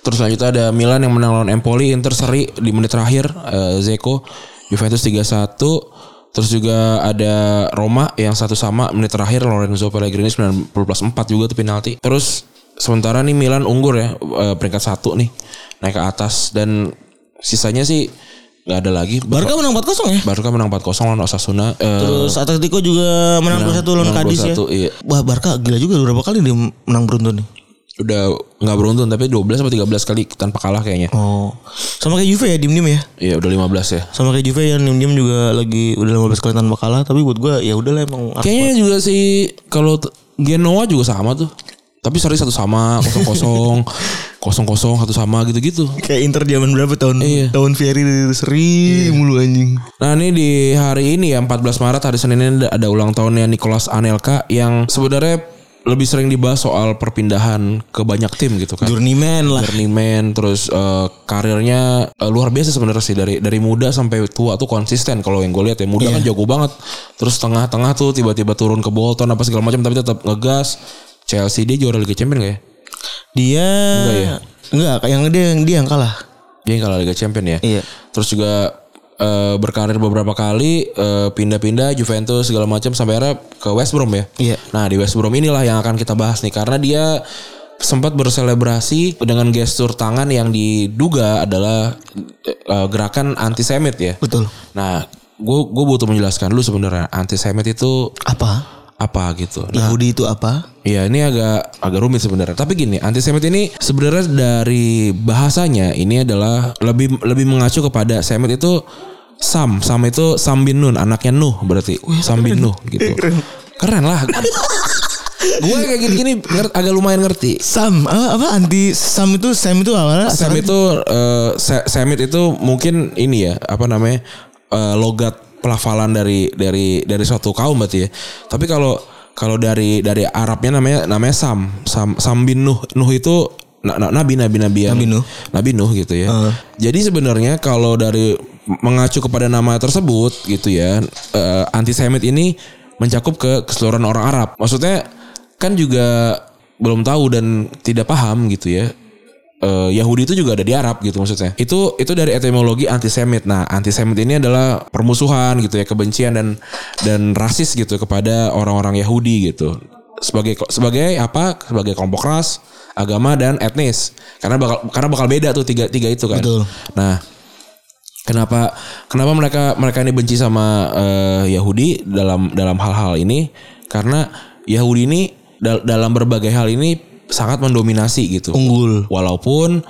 Terus selanjutnya ada Milan yang menang lawan Empoli, Inter seri di menit terakhir eh, Zeko, Juventus 3-1. Terus juga ada Roma yang satu sama menit terakhir Lorenzo Pellegrini 90 plus 4 juga tuh penalti. Terus sementara nih Milan unggul ya peringkat satu nih naik ke atas dan sisanya sih nggak ada lagi. Barca menang 4-0 ya. Barca menang 4-0 lawan Osasuna. Eh, Terus Atletico juga menang 2-1 lawan Cadiz ya. 2-1, iya. Wah Barca gila juga berapa kali dia menang beruntun nih. udah nggak beruntun tapi 12 atau 13 kali tanpa kalah kayaknya. Oh. Sama kayak Juve ya diem-diem ya. Iya udah 15 ya. Sama kayak Juve yang diem-diem juga lagi udah 15 kali tanpa kalah tapi buat gua ya udahlah emang Kayaknya juga sih kalau Genoa juga sama tuh. Tapi seri satu sama, kosong kosong, kosong kosong satu sama gitu-gitu. kayak Inter zaman berapa tahun Iya. tahun Fieri seri mulu anjing. Nah ini di hari ini ya 14 Maret hari Senin ini ada, ulang tahunnya Nicolas Anelka yang sebenarnya lebih sering dibahas soal perpindahan ke banyak tim gitu kan. Journeyman lah. Journeyman terus eh, karirnya eh, luar biasa sebenarnya sih dari dari muda sampai tua tuh konsisten kalau yang gue lihat ya muda kan jago banget terus tengah-tengah tuh tiba-tiba turun ke Bolton apa segala macam tapi tetap ngegas Chelsea dia juara Liga Champions gak ya? Dia Enggak ya? Enggak, yang dia yang dia yang kalah. Dia yang kalah Liga Champions ya. Iya. Terus juga eh, berkarir beberapa kali eh, pindah-pindah Juventus segala macam sampai akhirnya ke West Brom ya. Iya. Nah di West Brom inilah yang akan kita bahas nih karena dia sempat berselebrasi dengan gestur tangan yang diduga adalah eh, gerakan antisemit ya. Betul. Nah, gue gue butuh menjelaskan dulu sebenarnya antisemit itu Apa? Apa gitu. Nah, Yahudi itu apa? Iya ini agak agak rumit sebenarnya. Tapi gini, antisemit ini sebenarnya dari bahasanya ini adalah lebih lebih mengacu kepada semit itu Sam, Sam itu Sam bin Nun, anaknya Nuh berarti. Sam bin Nuh gitu. Keren lah. Gue kayak gini-gini agak lumayan ngerti. Sam apa, apa anti Sam itu Sam itu awalnya Sam itu eh, se- semit itu mungkin ini ya apa namanya eh, logat pelafalan dari dari dari suatu kaum berarti ya. Tapi kalau kalau dari dari Arabnya namanya namanya Sam Sam Sam bin Nuh Nuh itu na- na- nabi nabi nabi yang Nabi Nuh. Nabi Nuh gitu ya. Heeh. Jadi sebenarnya kalau dari mengacu kepada nama tersebut gitu ya eh, antisemit ini mencakup ke keseluruhan orang Arab. Maksudnya kan juga belum tahu dan tidak paham gitu ya. Eh, Yahudi itu juga ada di Arab gitu maksudnya. Itu itu dari etimologi antisemit. Nah, antisemit ini adalah permusuhan gitu ya, kebencian dan dan rasis gitu kepada orang-orang Yahudi gitu. Sebagai sebagai apa? Sebagai kelompok ras, agama dan etnis. Karena bakal karena bakal beda tuh tiga tiga itu kan. Betul. Nah, kenapa kenapa mereka mereka ini benci sama eh, Yahudi dalam dalam hal-hal ini? Karena Yahudi ini dal- dalam berbagai hal ini sangat mendominasi gitu. unggul. Walaupun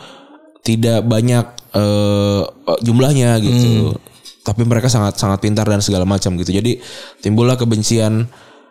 tidak banyak eh, jumlahnya gitu. Tapi mereka sangat sangat pintar dan segala macam gitu. Jadi timbullah kebencian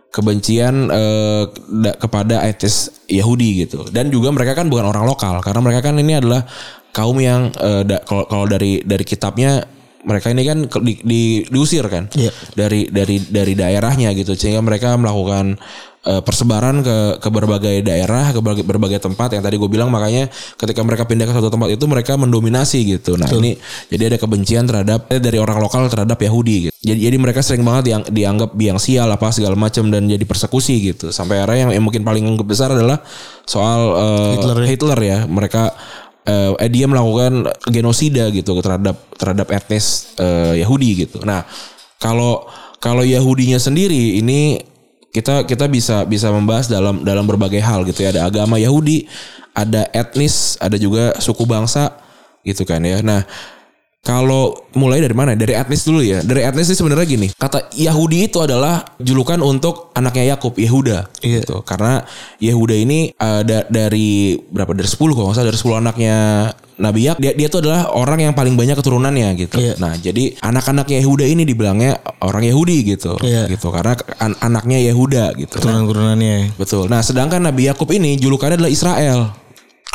kebencian eh, da- kepada etnis Yahudi gitu. Dan juga mereka kan bukan orang lokal karena mereka kan ini adalah kaum yang eh, da- kalau kalau dari dari kitabnya mereka ini kan di, di- diusir kan Iya. dari dari dari daerahnya gitu sehingga mereka melakukan eh, persebaran ke ke berbagai daerah ke berbagai, berbagai tempat. Yang tadi gue bilang makanya ketika mereka pindah ke satu tempat itu mereka mendominasi gitu. Nah ini jadi ada kebencian terhadap eh, dari orang lokal terhadap Yahudi gitu. Jadi jadi mereka sering banget yang dianggap biang sial apa segala macam dan jadi persekusi gitu. Sampai akhirnya yang, yang mungkin paling besar adalah soal eh, Hitler ya. Hitler ya. Mereka eh, eh, dia melakukan genosida gitu terhadap terhadap etnis eh, Yahudi gitu. Nah, kalau kalau Yahudinya sendiri ini kita kita bisa bisa membahas dalam dalam berbagai hal gitu ya. Ada agama Yahudi, ada etnis, ada juga suku bangsa gitu kan ya. Nah, kalau mulai dari mana? Dari etnis dulu ya. Dari etnis ini sebenarnya gini. Kata Yahudi itu adalah julukan untuk anaknya Yakub, Yehuda. Iya. Gitu. Karena Yehuda ini uh, da- dari berapa? Dari 10 kalau nggak salah dari 10 anaknya Nabi Yak. Dia dia tuh adalah orang yang paling banyak keturunannya gitu. Iya. Nah, jadi anak-anaknya Yehuda ini dibilangnya orang Yahudi gitu. Iya. Gitu. Karena an- anaknya Yehuda gitu. Nah, Turunan-turunannya. betul. Nah, sedangkan Nabi Yakub ini julukannya adalah Israel.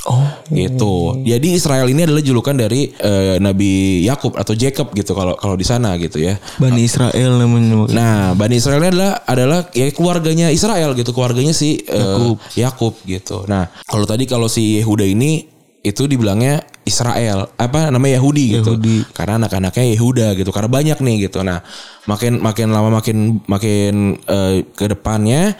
Oh. Gitu. Jadi Israel ini adalah julukan dari eh, Nabi Yakub atau Jacob gitu kalau kalau di sana gitu ya. Bani Israel namanya. Nah, Bani Israel ini adalah adalah ya keluarganya Israel gitu, keluarganya si eh, Yakub gitu. Nah, kalau tadi kalau si Yehuda ini itu dibilangnya Israel, apa namanya Yahudi gitu. Yahudi. Karena anak-anaknya Yehuda gitu. Karena banyak nih gitu. Nah, makin makin lama makin makin eh, ke depannya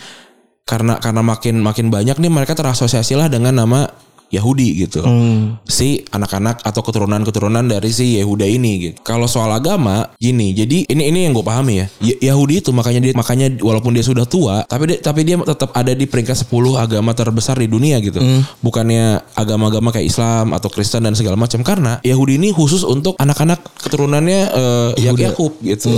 karena karena makin makin banyak nih mereka terasosiasi lah dengan nama Yahudi gitu. Hmm. Si anak-anak atau keturunan-keturunan dari si Yehuda ini gitu. Kalau soal agama gini, jadi ini ini yang gue pahami ya. Yahudi itu makanya dia makanya walaupun dia sudah tua, tapi dia tapi dia tetap ada di peringkat 10 agama terbesar di dunia gitu. Bukannya agama-agama kayak Islam atau Kristen dan segala macam karena Yahudi ini khusus untuk anak-anak keturunannya Ya- Yakub gitu.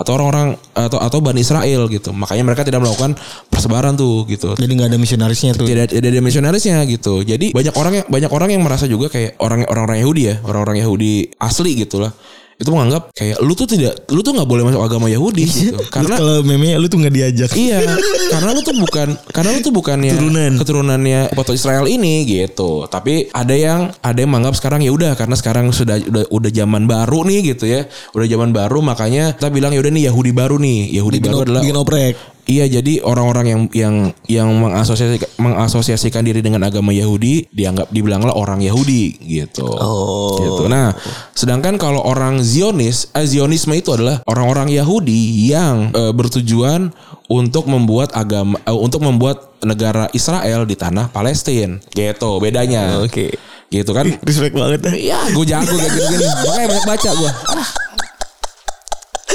Atau orang-orang atau atau Bani Israel gitu. Makanya mereka tidak melakukan persebaran tuh gitu Jadi nggak ada misionarisnya tuh. tidak tidak ada misionarisnya gitu. Jadi banyak orang yang banyak orang yang merasa juga kayak orang orang-orang Yahudi ya, orang-orang Yahudi asli gitu lah. Itu menganggap kayak lu tuh tidak lu tuh nggak boleh masuk agama Yahudi gitu. Karena kalau meme lu tuh nggak diajak. iya, karena lu tuh bukan karena lu tuh bukannya Turunan. keturunannya foto Israel ini gitu. Tapi ada yang ada yang menganggap sekarang ya udah karena sekarang sudah udah udah zaman baru nih gitu ya. Udah zaman baru makanya kita bilang ya udah nih Yahudi baru nih. Yahudi Bikin, baru op- adalah bikin oprek. Iya jadi orang-orang yang yang yang mengasosiasikan, mengasosiasikan diri dengan agama Yahudi dianggap dibilanglah orang Yahudi gitu. Oh. Gitu. Nah, sedangkan kalau orang Zionis, eh, Zionisme itu adalah orang-orang Yahudi yang eh, bertujuan untuk membuat agama eh, untuk membuat negara Israel di tanah Palestina. Gitu bedanya. Oke. Gitu kan. Respect banget. Iya, gue jago kayak gini-gini. Makanya banyak baca gue. Ah.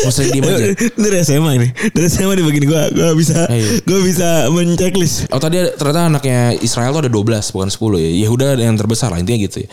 Mau sering diem aja. Dari SMA ini. Dari SMA di begini gua gua bisa Iya. gua bisa menceklis. Oh tadi ternyata anaknya Israel tuh ada 12 bukan 10 ya. Yehuda yang terbesar lah intinya gitu ya.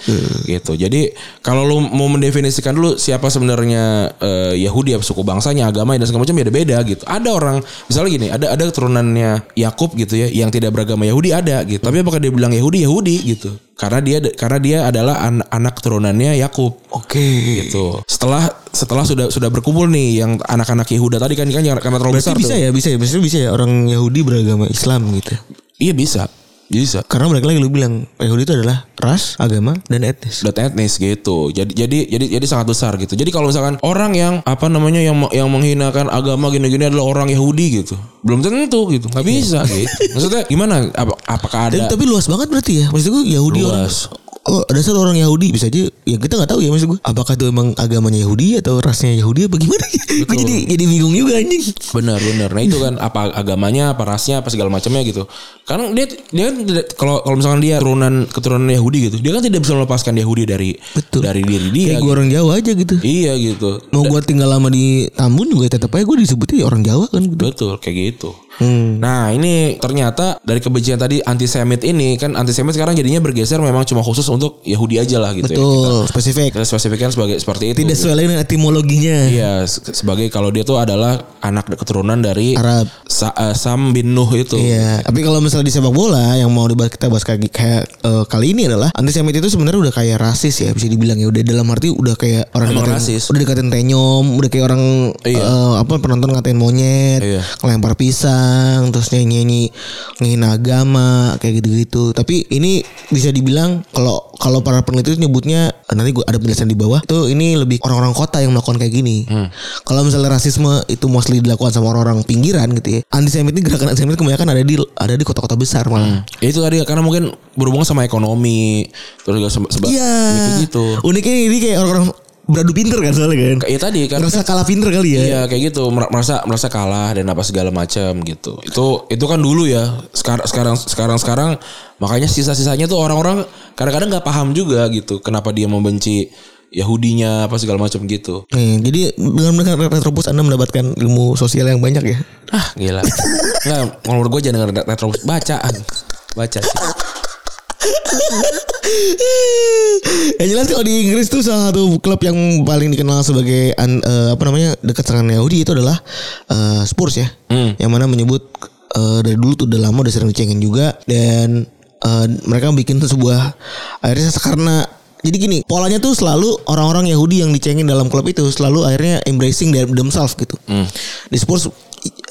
Gitu. Jadi kalau lu mau mendefinisikan dulu siapa sebenarnya eh, Yahudi apa suku bangsanya, agama dan segala macam beda-beda gitu. Ada orang misalnya gini, ada ada keturunannya Yakub gitu ya yang tidak beragama Yahudi ada gitu. Tapi apakah dia bilang Yahudi Yahudi gitu? Karena dia karena dia adalah an- anak keturunannya Yakub Oke. gitu. Setelah setelah sudah sudah berkumpul nih yang anak-anak Yehuda tadi kan kan karena terlalu Berarti besar bisa tuh. ya, bisa ya. Maksudnya bisa ya orang Yahudi beragama Islam gitu. Iya bisa. Bisa. Karena mereka lagi lu bilang Yahudi itu adalah ras, agama, dan etnis. dot etnis gitu. Jadi jadi jadi jadi sangat besar gitu. Jadi kalau misalkan orang yang apa namanya yang yang menghinakan agama gini-gini adalah orang Yahudi gitu. Belum tentu gitu. nggak bisa gitu. Maksudnya gimana? Apa, apakah Dan, ada tapi luas banget berarti ya. Maksud gue Yahudi orang. Luas. Oh, ada satu orang Yahudi bisa aja ya kita nggak tahu ya maksud gue. Apakah itu emang agamanya Yahudi atau rasnya Yahudi apa gimana? gue jadi jadi bingung juga anjing. benar benar. Nah itu kan apa agamanya, apa rasnya, apa segala macamnya gitu. Kan dia dia kan kalau kalau misalkan dia keturunan keturunan Yahudi gitu, dia kan tidak bisa melepaskan Yahudi dari Betul. dari diri dia. Kayak gue orang Jawa aja gitu. Iya gitu. Mau gue tinggal lama di Tambun juga tetap aja gue disebutnya orang Jawa kan gitu. Betul kayak gitu. Hmm. Nah ini ternyata dari kebencian tadi antisemit ini kan antisemit sekarang jadinya bergeser memang cuma khusus untuk Yahudi aja lah gitu ya. Betul, spesifik. Kita spesifikkan sebagai seperti itu. Tidak gitu. sesuai dengan etimologinya. Iya se- sebagai kalau dia tuh adalah anak keturunan dari Arab. Sa- eh, Sam bin Nuh itu. Iya, tapi kalau misalnya di sepak bola yang mau dibahas kita bahas kayak, kayak eh, kali ini adalah antisemit itu sebenarnya udah kayak rasis ya bisa dibilang ya udah dalam arti udah kayak orang Emang dikatain, rasis. udah dikatain tenyom, udah kayak orang Iya. eh, apa penonton ngatain monyet, Iya. ngelempar pisang, terus nyanyi-nyanyi ngehina agama kayak gitu-gitu. Tapi ini bisa dibilang kalau kalau para peneliti nyebutnya nanti gua ada penjelasan di bawah itu ini lebih orang-orang kota yang melakukan kayak gini. Kalau misalnya rasisme itu mostly dilakukan sama orang-orang pinggiran gitu ya. Antisemit ini gerakan antisemit kebanyakan ada di ada di kota-kota besar malah. Ya itu tadi karena mungkin berhubungan sama ekonomi terus juga seba, seba- Iya. kayak gitu. Uniknya ini kayak orang-orang beradu pinter kan soalnya kan. Iya tadi karena Ngerasa kalah pinter kali ya. Iya kayak gitu mer- merasa merasa kalah dan apa segala macam gitu. Itu itu kan dulu ya. Sekarang sekarang sekarang sekarang makanya sisa-sisanya tuh orang-orang kadang-kadang nggak paham juga gitu kenapa dia membenci Yahudinya apa segala macam gitu. Nih, jadi dengan mendengar Retropus Anda mendapatkan ilmu sosial yang banyak ya. Ah gila. Nggak, kalau menurut gue jangan denger retro bacaan. Baca sih. yang jelas kalau di Inggris tuh salah satu klub yang paling dikenal sebagai an- eh, apa namanya dekat dengan Yahudi itu adalah eh, Spurs ya. Hmm. Yang mana menyebut eh, dari dulu tuh udah lama udah sering dicengin juga dan eh, mereka bikin sebuah akhirnya karena jadi gini polanya tuh selalu orang-orang Yahudi yang dicengin dalam klub itu selalu akhirnya embracing them- themselves gitu. Di Spurs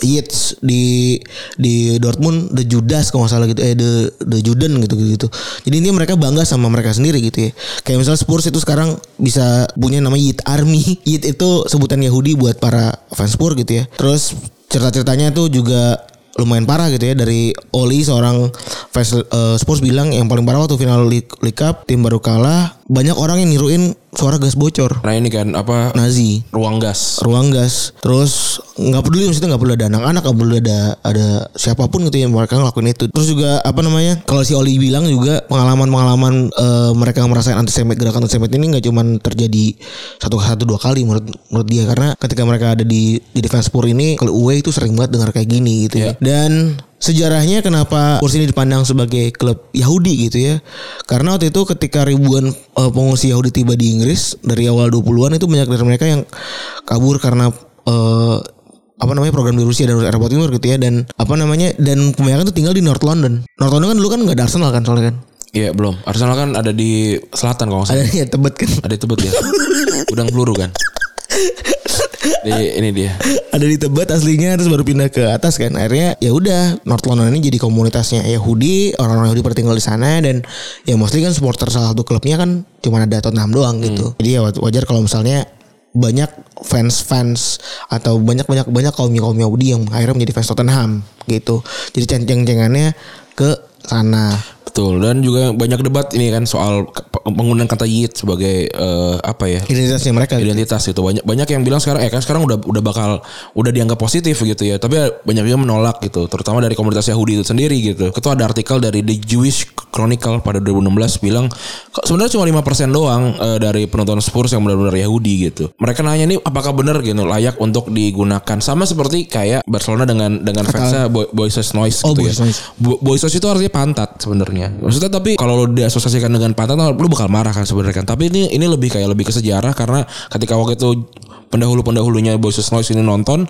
Yates di di Dortmund The Judas kalau nggak salah gitu eh The The Juden gitu gitu jadi ini mereka bangga sama mereka sendiri gitu ya. Kayak misalnya Spurs itu sekarang bisa punya nama Yit Army. Yit itu sebutan Yahudi buat para fans Spurs gitu ya. Terus cerita-ceritanya tuh juga lumayan parah gitu ya. Dari Oli seorang fans eh, Spurs bilang yang paling parah waktu final League, League Cup tim baru kalah banyak orang yang niruin suara gas bocor. Nah ini kan apa Nazi. ruang gas. ruang gas. Terus nggak peduli maksudnya nggak perlu ada anak-anak nggak perlu ada ada siapa pun gitu yang mereka ngelakuin itu. Terus juga apa namanya kalau si Oli bilang juga pengalaman-pengalaman eh, mereka merasakan antisemit gerakan antisemit ini nggak cuma terjadi satu satu dua kali menurut menurut dia. Karena ketika mereka ada di di defense Spurs ini kalau away itu sering banget dengar kayak gini gitu ya. Dan Sejarahnya kenapa Spurs ini dipandang sebagai klub Yahudi gitu ya. Karena waktu itu ketika ribuan eh, pengungsi Yahudi tiba di Inggris dari awal 20-an itu banyak dari mereka yang kabur karena eh, apa namanya program di Rusia dan Eropa Timur gitu ya dan apa namanya dan kebanyakan tuh tinggal di North London. North London kan dulu kan nggak ada Arsenal kan soalnya kan. Iya belum. Arsenal kan ada di selatan kalau nggak salah. Ada ya Tebet kan. Ada di Tebet ya. Udang peluru kan. Di, ini dia. ada di Tebet aslinya terus baru pindah ke atas kan. Akhirnya ya udah North London ini jadi komunitasnya Yahudi orang-orang Yahudi pada tinggal di sana dan ya mostly kan supporter salah satu klubnya kan cuma ada Tottenham doang gitu. Jadi ya wajar kalau misalnya banyak fans-fans atau banyak-banyak banyak kaum kaum Yahudi yang akhirnya menjadi fans Tottenham gitu. Jadi ceng-cengannya ke sana Betul. Dan juga banyak debat ini kan soal penggunaan kata yit sebagai eh, apa ya? identitasnya mereka identitas gitu. Banyak banyak yang bilang sekarang eh kan sekarang udah udah bakal udah dianggap positif gitu ya. Tapi banyak juga menolak gitu terutama dari komunitas Yahudi itu sendiri gitu. Itu ada artikel dari The Jewish Chronicle pada 2016 bilang sebenarnya cuma 5% doang eh, dari penonton Spurs yang benar-benar Yahudi gitu. Mereka nanya nih apakah benar gitu layak untuk digunakan. Sama seperti kayak Barcelona dengan dengan fansnya Boy, Boysos Noise Oh, gitu Boys ya Noise. Bo- Boysos itu artinya pantat sebenarnya maksudnya tapi kalau lo diasosiasikan dengan pantat lu bakal marah kan sebenarnya kan. Tapi ini ini lebih kayak lebih ke sejarah karena ketika waktu itu pendahulu pendahulunya Boysus Noise ini nonton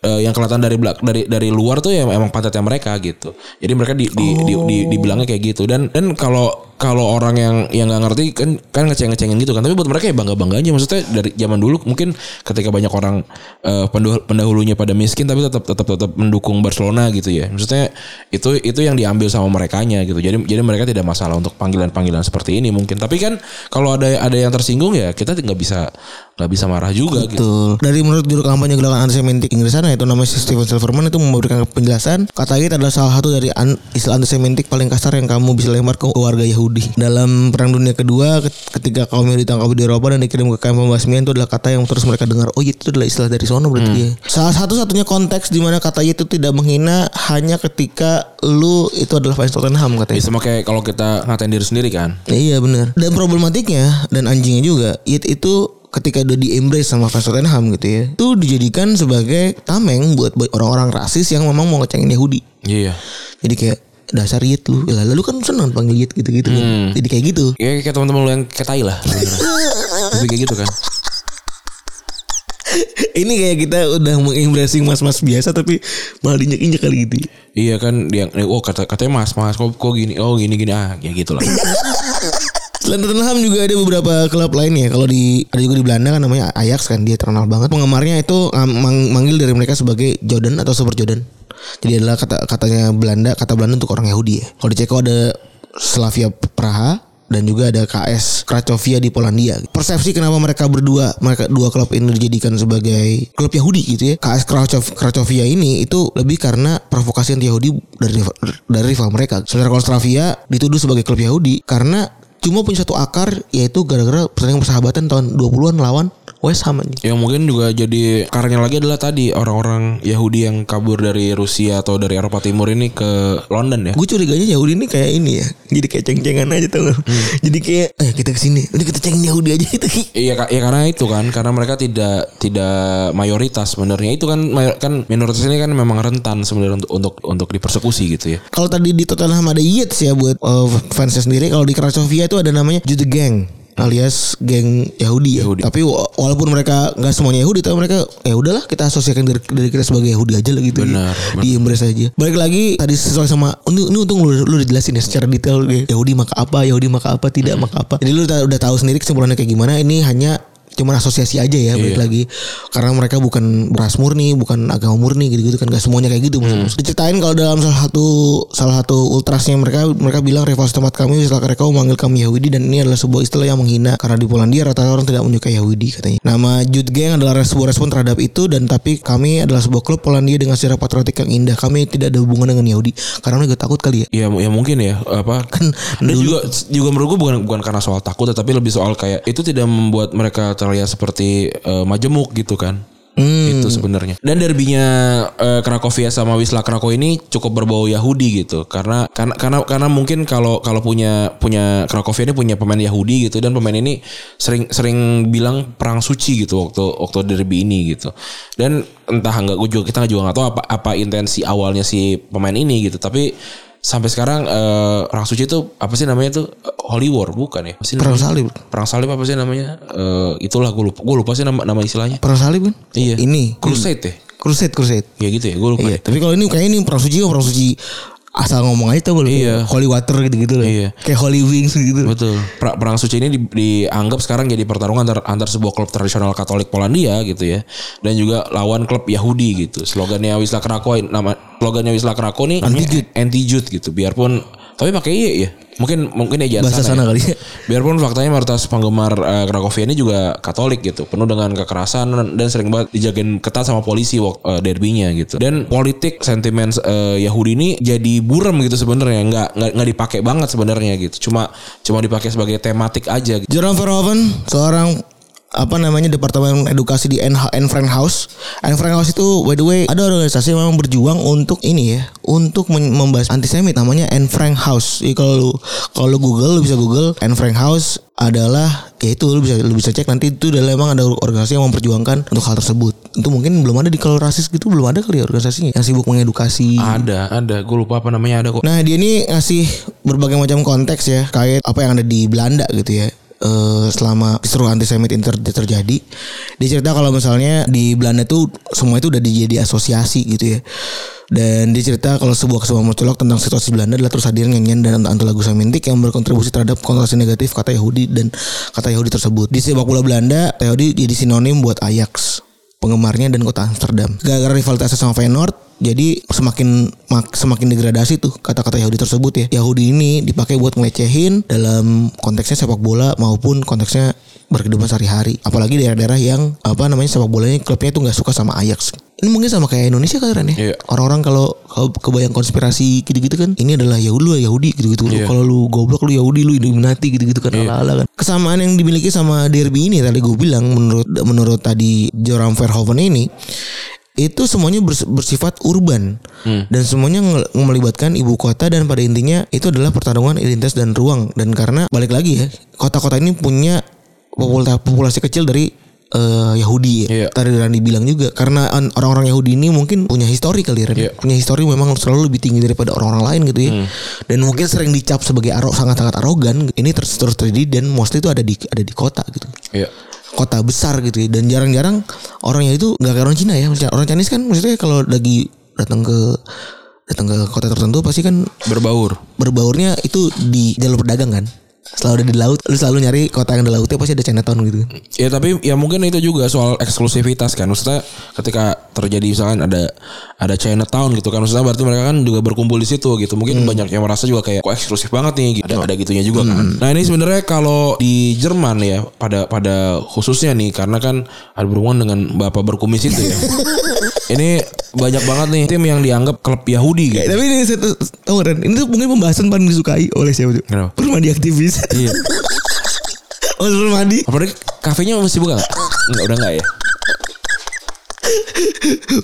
eh, yang kelihatan dari belak dari dari luar tuh ya emang pantatnya mereka gitu. Jadi mereka di, di, di, di- dibilangnya kayak gitu. Dan dan kalau kalau orang yang yang nggak ngerti kan kan ngeceng ngecengin gitu kan. Tapi buat mereka ya bangga bangga aja. Maksudnya dari zaman dulu mungkin ketika banyak orang pendahulu- pendahulunya pada miskin tapi tetap tetap tetap mendukung Barcelona gitu ya. Maksudnya itu itu yang diambil sama merekanya gitu. Jadi jadi mereka tidak masalah untuk panggilan panggilan seperti ini mungkin. Tapi kan kalau ada ada yang tersinggung ya kita nggak bisa nggak bisa marah juga gitu. Dari menurut juru kampanye gerakan antisemitik Inggris sana itu namanya Stephen Silverman itu memberikan penjelasan kata Yid adalah salah satu dari an- istilah antisemitik paling kasar yang kamu bisa lempar ke warga Yahudi. Dalam Perang Dunia Kedua ket- ketika kaum Yahudi ditangkap di Eropa dan dikirim ke kamp pembasmian itu adalah kata yang terus mereka dengar. Oh itu adalah istilah dari sono berarti ya. Salah satu satunya konteks di mana kata itu tidak menghina hanya ketika lu itu adalah fans Tottenham katanya. Ya, sama kayak kalau kita ngatain diri sendiri kan Iya benar. Dan problematiknya dan anjingnya juga, it itu ketika udah di embrace sama fans Tottenham gitu ya, itu dijadikan sebagai tameng buat orang-orang rasis yang memang mau ngecengin Yahudi. iya Jadi kayak dasar Yit lu, ya lalu kan seneng panggil Yit gitu-gitu kan. Jadi kayak gitu. Ya kayak teman-teman lu yang kayak tai lah. Tapi kayak gitu kan. Ini kayak kita udah mengembracing mas-mas biasa tapi malah diinjek-injek kali gitu. Iya kan dia oh kata katanya Mas, Mas kok kok gini. Oh gini gini ah ya gitu lah. Selain Tottenham juga ada beberapa klub lain ya. Kalau di ada juga di Belanda kan namanya Ajax kan dia terkenal banget. Penggemarnya itu um, mang- manggil dari mereka sebagai Jordan atau Super Jordan. Jadi adalah kata katanya Belanda kata Belanda untuk orang Yahudi ya. Kalau di Ceko ada Slavia Praha dan juga ada KS Cracovia di Polandia. Persepsi kenapa mereka berdua mereka dua klub ini dijadikan sebagai klub Yahudi gitu ya. KS Cracov- ini itu lebih karena provokasi anti Yahudi dari dari rival mereka. Sementara kalau Slavia dituduh sebagai klub Yahudi karena cuma punya satu akar yaitu gara-gara pertandingan persahabatan tahun 20-an lawan West Ham aja. Yang mungkin juga jadi karena lagi adalah tadi orang-orang Yahudi yang kabur dari Rusia atau dari Eropa Timur ini ke London ya. Gue curiganya Yahudi ini kayak ini ya. Jadi kayak ceng-cengan aja tau gak? Jadi kayak eh kita ke sini, udah kita cengin Yahudi aja kita. Iya Kak, ya karena itu kan karena mereka tidak tidak mayoritas sebenarnya itu kan mayor- kan minoritas ini kan memang rentan sebenarnya untuk untuk untuk dipersekusi gitu ya. Kalau tadi di Tottenham ada Yates ya buat uh, fansnya sendiri. Kalau di Cracovia itu ada namanya Jude Gang alias geng Yahudi ya. Yahudi. Tapi wa- walaupun mereka nggak semuanya Yahudi, tapi mereka ya udahlah kita asosiasikan dari, dari kita sebagai Yahudi aja lah gitu. Benar, Di embrace aja. Balik lagi tadi sesuai sama ini, ini untung lu lu udah jelasin ya secara detail ya. Yahudi maka apa, Yahudi maka apa, tidak Hmm. maka apa. Jadi lu udah tahu sendiri kesimpulannya kayak gimana. Ini hanya cuman asosiasi aja ya balik Iya. lagi. Karena mereka bukan ras murni bukan agama murni gitu-gitu kan. Gak semuanya kayak gitu Hmm. diceritain kalau dalam salah satu salah satu ultrasnya mereka mereka bilang rival tempat kami setelah mereka memanggil kami Yahudi dan ini adalah sebuah istilah yang menghina. Karena di Polandia rata-rata orang tidak menyukai Yahudi katanya. Nama Jude Gang adalah sebuah respon terhadap itu dan tapi kami adalah sebuah klub Polandia dengan sejarah patriotik yang indah. Kami tidak ada hubungan dengan Yahudi. Karena mereka takut kali ya. Ya, ya mungkin ya apa? Kan Dan juga juga menurut gue bukan bukan karena soal takut tapi lebih soal kayak itu tidak membuat mereka terlihat seperti eh, majemuk gitu kan. Hmm. Itu sebenarnya. Dan derbynya eh, Cracovia sama Wisla Krakow ini cukup berbau Yahudi gitu. Karena karena karena karena mungkin kalau kalau punya punya Cracovia ini punya pemain Yahudi gitu dan pemain ini sering sering bilang perang suci gitu waktu waktu derby ini gitu. Dan entah enggak gue juga kita juga nggak tahu apa apa intensi awalnya si pemain ini gitu. Tapi sampai sekarang eh, perang suci itu apa sih namanya tuh Holy War bukan ya? Apa sih perang salib Perang salib apa sih namanya? Eh, itulah gue lupa gue lupa sih nama nama istilahnya. perang salib kan Iya. ini Crusade ya? crusade crusade Ya gitu ya, gue lupa Iya, tapi kalau ini kayak ini perang suci perang suci asal ngomong aja tuh Iya. holy water gitu-gitu loh. Iya. Kayak holy wings gitu. Betul. Per- Perang suci ini di- dianggap sekarang jadi pertarungan antar, antar sebuah klub tradisional Katolik Polandia gitu ya, dan juga lawan klub Yahudi gitu. Slogannya Wisla Krakow nama slogannya Wisla Krakow nih Anti-Jud. anti-Jud gitu. Biarpun tapi pakai iya ya. Mungkin mungkin ya Bahasa sana ya. kali ya. Biarpun faktanya mayoritas penggemar uh, Cracovia ini juga Katolik gitu, penuh dengan kekerasan dan sering banget dijagain ketat sama polisi waktu uh, derbynya gitu. Dan politik sentimen uh, Yahudi ini jadi buram gitu sebenarnya, nggak nggak nggak dipakai banget sebenarnya gitu. Cuma cuma dipakai sebagai tematik aja. Gitu. Jerome Verhoeven seorang apa namanya departemen edukasi di Anne Frank House. Anne Frank House itu by the way ada organisasi yang memang berjuang untuk ini ya, untuk membahas antisemit namanya Anne Frank House. Jadi kalau lu kalau lu Google lu bisa Google Anne Frank House adalah ya itu lu bisa lu bisa cek nanti itu adalah emang ada organisasi yang memperjuangkan untuk hal tersebut. Itu mungkin belum ada di kalau rasis gitu belum ada kali ya organisasinya yang sibuk mengedukasi. Ada, ada. Gue lupa apa namanya ada kok. Nah dia ini ngasih berbagai macam konteks ya kait apa yang ada di Belanda gitu ya. Eh, selama kisruh antisemit ini ter- terjadi dia cerita kalau misalnya di Belanda tuh semua itu udah dijadi asosiasi gitu ya. Dan dia cerita kalau sebuah kesemuan mencolok tentang situasi Belanda adalah terus hadir nyanyian dan lagu semantik yang berkontribusi terhadap konotasi negatif kata Yahudi dan kata Yahudi tersebut. Di sepak bola Belanda Yahudi jadi sinonim buat Ajax penggemarnya dan kota Amsterdam. Gara-gara rivalitasnya sama Feyenoord, jadi semakin mak- semakin degradasi tuh kata-kata Yahudi tersebut ya. Yahudi ini dipakai buat ngelecehin dalam konteksnya sepak bola maupun konteksnya berkehidupan sehari-hari. Apalagi daerah-daerah yang apa namanya sepak bolanya klubnya tuh nggak suka sama Ajax. Ini mungkin sama kayak Indonesia kali Ran ya. Iya. Orang-orang kalau kebayang konspirasi gitu-gitu kan, ini adalah Yahudi lu Yahudi gitu-gitu. Iya. Kalau lu goblok lu Yahudi lu Illuminati gitu-gitu kan ala-ala kan. Kesamaan yang dimiliki sama derby ini tadi gue bilang menurut menurut tadi Joram Verhoeven ini itu semuanya bers- bersifat urban dan semuanya melibatkan ibu kota dan pada intinya itu adalah pertarungan identitas dan ruang dan karena balik lagi ya kota-kota ini punya popula- populasi kecil dari eh, Yahudi ya. Iya. Tadi Rani bilang juga karena an- orang-orang Yahudi ini mungkin punya histori kali ya, Ran. Iya. punya histori memang selalu lebih tinggi daripada orang-orang lain gitu ya. Dan mungkin sering dicap sebagai aro sangat-sangat arogan. Ini terus terus terjadi dan mostly itu ada di ada di kota gitu Iya. kota besar gitu ya. dan jarang-jarang orangnya itu nggak kayak orang Cina ya Maksudnya orang Chinese kan maksudnya kalau lagi datang ke datang ke kota tertentu pasti kan Berbaur. berbaurnya itu di jalur pedagang kan selalu ada di laut lu selalu nyari kota yang ada lautnya pasti ada Chinatown gitu Ya tapi ya mungkin itu juga soal eksklusivitas kan. Maksudnya ketika terjadi misalkan ada ada Chinatown gitu kan. Maksudnya berarti mereka kan juga berkumpul di situ gitu. Mungkin banyak yang merasa juga kayak kok eksklusif banget nih gitu. Ada, ada gitunya juga kan. Nah, ini sebenarnya kalau di Jerman ya pada pada khususnya nih karena kan ada berhubungan dengan Bapak berkumis itu ya. ini banyak banget nih tim yang dianggap klub Yahudi gitu. tapi ini saya tahu Ren ini tuh mungkin pembahasan paling disukai oleh siapa tuh Kenapa? Permadi aktivis Iya. oh Permadi Apalagi kafenya masih buka nggak? Enggak, udah enggak ya?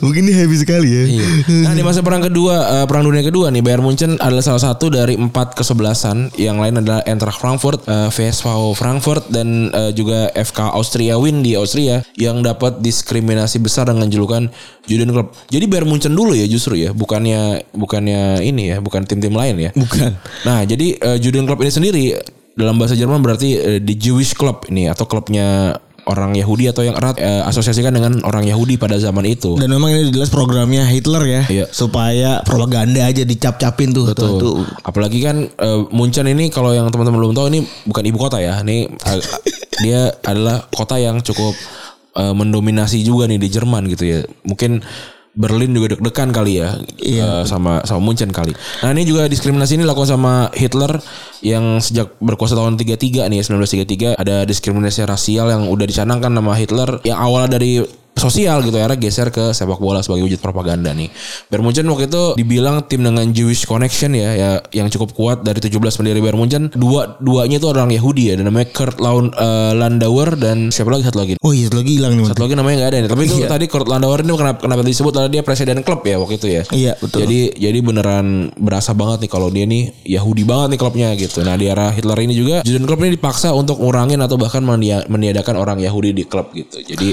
mungkin dia happy sekali ya Iya. Nah di masa perang kedua, eh, perang dunia kedua nih, Bayern Munchen adalah salah satu dari empat kesebelasan. Yang lain adalah Eintracht Frankfurt, eh, VSV Frankfurt dan eh, juga FK Austria Wien di Austria yang dapat diskriminasi besar dengan julukan Juden Club. Jadi Bayern Munchen dulu ya justru ya, bukannya bukannya ini ya, bukan tim-tim lain ya. bukan Nah, jadi eh, Juden Club ini sendiri dalam bahasa Jerman berarti di Jewish Club ini atau klubnya orang Yahudi atau yang erat eh, asosiasikan dengan orang Yahudi pada zaman itu. Dan memang ini jelas programnya Hitler ya, Iya. supaya propaganda aja dicap-capin tuh. Betul. Tuh, tuh. Apalagi kan eh, Munchen ini kalau yang teman-teman belum tahu ini bukan ibu kota ya. Ini dia adalah kota yang cukup eh, mendominasi juga nih di Jerman gitu ya. Mungkin Berlin juga deg-degan kali ya eh, sama sama Munchen kali. Nah ini juga diskriminasi ini dilakukan sama Hitler yang sejak berkuasa tahun 33 nih 1933 ada diskriminasi rasial yang udah dicanangkan nama Hitler. Yang awalnya dari sosial gitu ya geser ke sepak bola sebagai wujud propaganda nih. Bayern Munchen waktu itu dibilang tim dengan Jewish connection ya, ya yang cukup kuat dari 17 pendiri Bayern Munchen, dua duanya itu orang Yahudi ya, dan namanya Kurt Laun, eh, Landauer dan siapa lagi satu lagi? Oh iya satu lagi hilang nih. Satu lagi namanya nggak ada nih. Tapi itu Iya. tadi Kurt Landauer ini kenapa kenapa disebut karena dia presiden klub ya waktu itu ya. Iya, betul. Jadi jadi beneran berasa banget nih kalau dia nih Yahudi banget nih klubnya gitu. Nah di era Hitler ini juga Jurgen Klopp ini dipaksa untuk ngurangin atau bahkan menia- meniadakan orang Yahudi di klub gitu. Jadi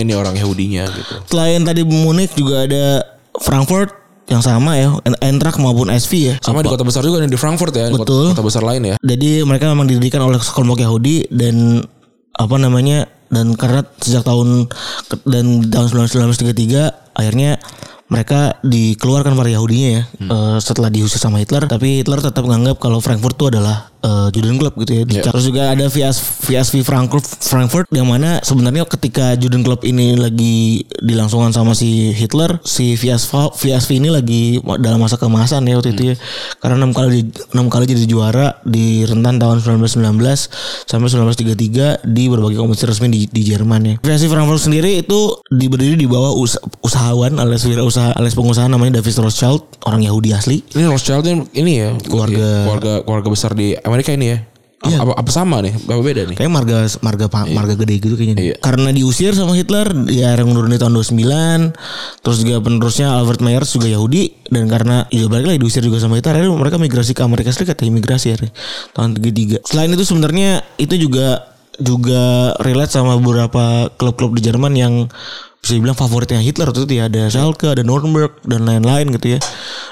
dibuang-buangin nih orang Yahudinya gitu. Selain tadi Munich juga ada Frankfurt yang sama ya, Eintracht maupun SV ya. Sama di kota besar juga nih di Frankfurt ya, di kota, Betul. kota besar lain ya. Jadi mereka memang didirikan oleh kelompok Yahudi dan apa namanya dan karena sejak tahun dan tahun 1933 akhirnya mereka dikeluarkan para Yahudinya ya eh, setelah diusir sama Hitler tapi Hitler tetap menganggap kalau Frankfurt itu adalah eh, Juden Club gitu ya. Terus juga ada VS, VSV Frankfurt Frankfurt yang mana sebenarnya ketika Juden Club ini lagi dilangsungkan sama si Hitler si VSV VSV ini lagi dalam masa kemasan ya waktu itu ya. Karena enam kali enam kali jadi juara di rentan tahun 1919 sampai 1933 di berbagai kompetisi resmi di, di Jerman ya. VSV Frankfurt sendiri itu di berdiri di bawah us- usahawan alias wirausaha alias pengusaha namanya David Rothschild, orang Yahudi asli. Ini Rothschild ini, ya Keluarga- keluarga keluarga besar di Amerika ini ya. Apa, apa, apa sama nih? Apa beda nih? Kayak marga marga pa- marga gede gitu kayaknya. Iya. Karena diusir sama Hitler, dia yang menurun di tahun 29. Terus juga penerusnya Albert Myers juga Yahudi dan karena ya balik lagi diusir juga sama Hitler, akhirnya mereka migrasi ke Amerika Serikat ya imigrasi ya tahun 33. Selain itu sebenarnya itu juga juga relate sama beberapa klub-klub di Jerman yang bisa dibilang favoritnya Hitler itu ya ada Schalke, ada Nuremberg dan lain-lain gitu ya.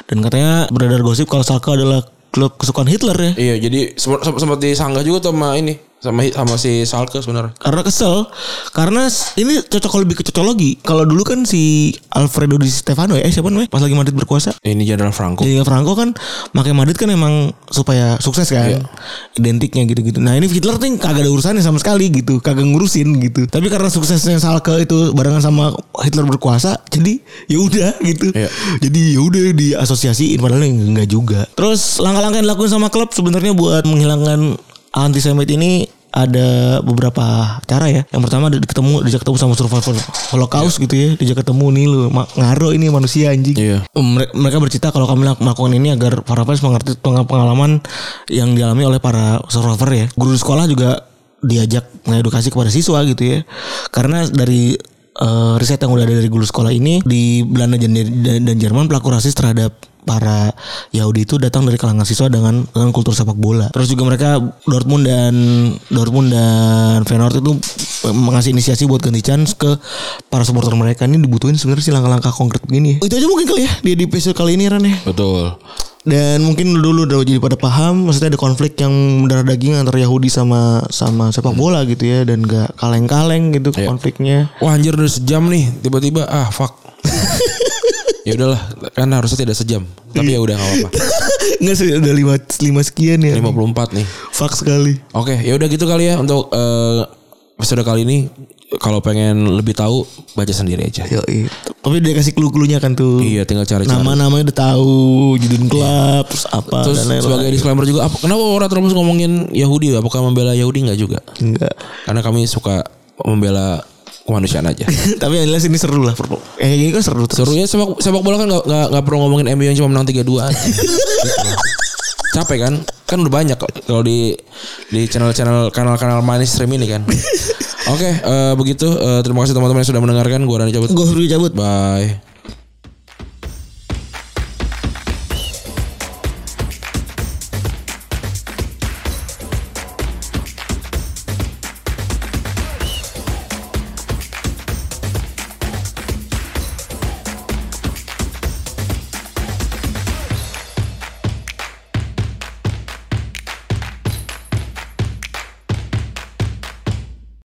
Dan katanya beredar gosip kalau Schalke adalah klub kesukaan Hitler ya. Iya, jadi sempat disanggah juga tuh sama ini sama sama si Salke sebenarnya. karena kesel karena ini cocok lebih ke cocologi. Kalau dulu kan si Alfredo Di Stefano ya eh siapa namanya? Pas lagi Madrid berkuasa. Ini Jenderal Franco. jadi Franco kan pakai Madrid kan emang supaya sukses kan identiknya gitu-gitu. Nah ini Hitler tuh kagak ada urusannya sama sekali gitu kagak ngurusin gitu. Tapi karena suksesnya Salke itu barengan sama Hitler berkuasa jadi ya udah gitu. Iya. jadi ya udah diasosiasiin padahal enggak juga. Terus langkah-langkah yang dilakukan sama klub sebenarnya buat menghilangkan antisemit ini ada beberapa cara ya. Yang pertama di- ketemu diajak ketemu sama survivor Holocaust gitu ya. Diajak ketemu nih lu ngaro ini manusia anjing. Iya. Mere- Mereka bercerita kalau kami lak- melakukan ini agar para fans mengerti peng- pengalaman yang dialami oleh para survivor ya. Guru di sekolah juga diajak mengedukasi kepada siswa gitu ya. Karena dari eh, riset yang udah ada dari guru sekolah ini di Belanda dan, dan, dan Jerman pelaku rasis terhadap para Yahudi itu datang dari kalangan siswa dengan dengan kultur sepak bola. Terus juga mereka Dortmund dan Dortmund dan Feyenoord itu mengasih inisiasi buat ganti chance ke para supporter mereka ini dibutuhin sebenarnya sih langkah-langkah konkret begini. ya. Itu aja mungkin kali ya di di episode kali ini Ran ya. Betul. Dan mungkin dulu udah jadi pada paham maksudnya ada konflik yang darah daging antara Yahudi sama sama sepak bola gitu ya dan gak kaleng-kaleng gitu Iya. konfliknya. Wah anjir udah sejam nih tiba-tiba ah fuck. ya udahlah kan harusnya tidak sejam. Tapi ya udah nggak apa-apa. Enggak sih udah lima, lima sekian ya. 54 nih. Fuck sekali. Oke, ya udah gitu kali ya untuk eh, episode kali ini. Kalau pengen lebih tahu baca sendiri aja. Yo, Tapi dia kasih clue-cluenya kan tuh. Iya, tinggal cari-cari. Nama-namanya udah tahu, Judun Club, terus apa Terus dan sebagai disclaimer juga, apa, kenapa orang terus ngomongin Yahudi? Apakah membela Yahudi nggak juga? enggak. Karena kami suka membela kemanusiaan aja. Tapi yang jelas ini seru lah. Eh ini kan seru terus. Serunya sepak sepak bola kan nggak nggak nggak perlu ngomongin MU yang cuma menang 3-2 aja. Gitu. Capek kan? Kan udah banyak kalau di di channel-channel kanal-kanal mainstream ini kan. Oke, eh, begitu. Eh, terima kasih teman-teman yang sudah mendengarkan. Gua Rani cabut. Gue cabut. Bye.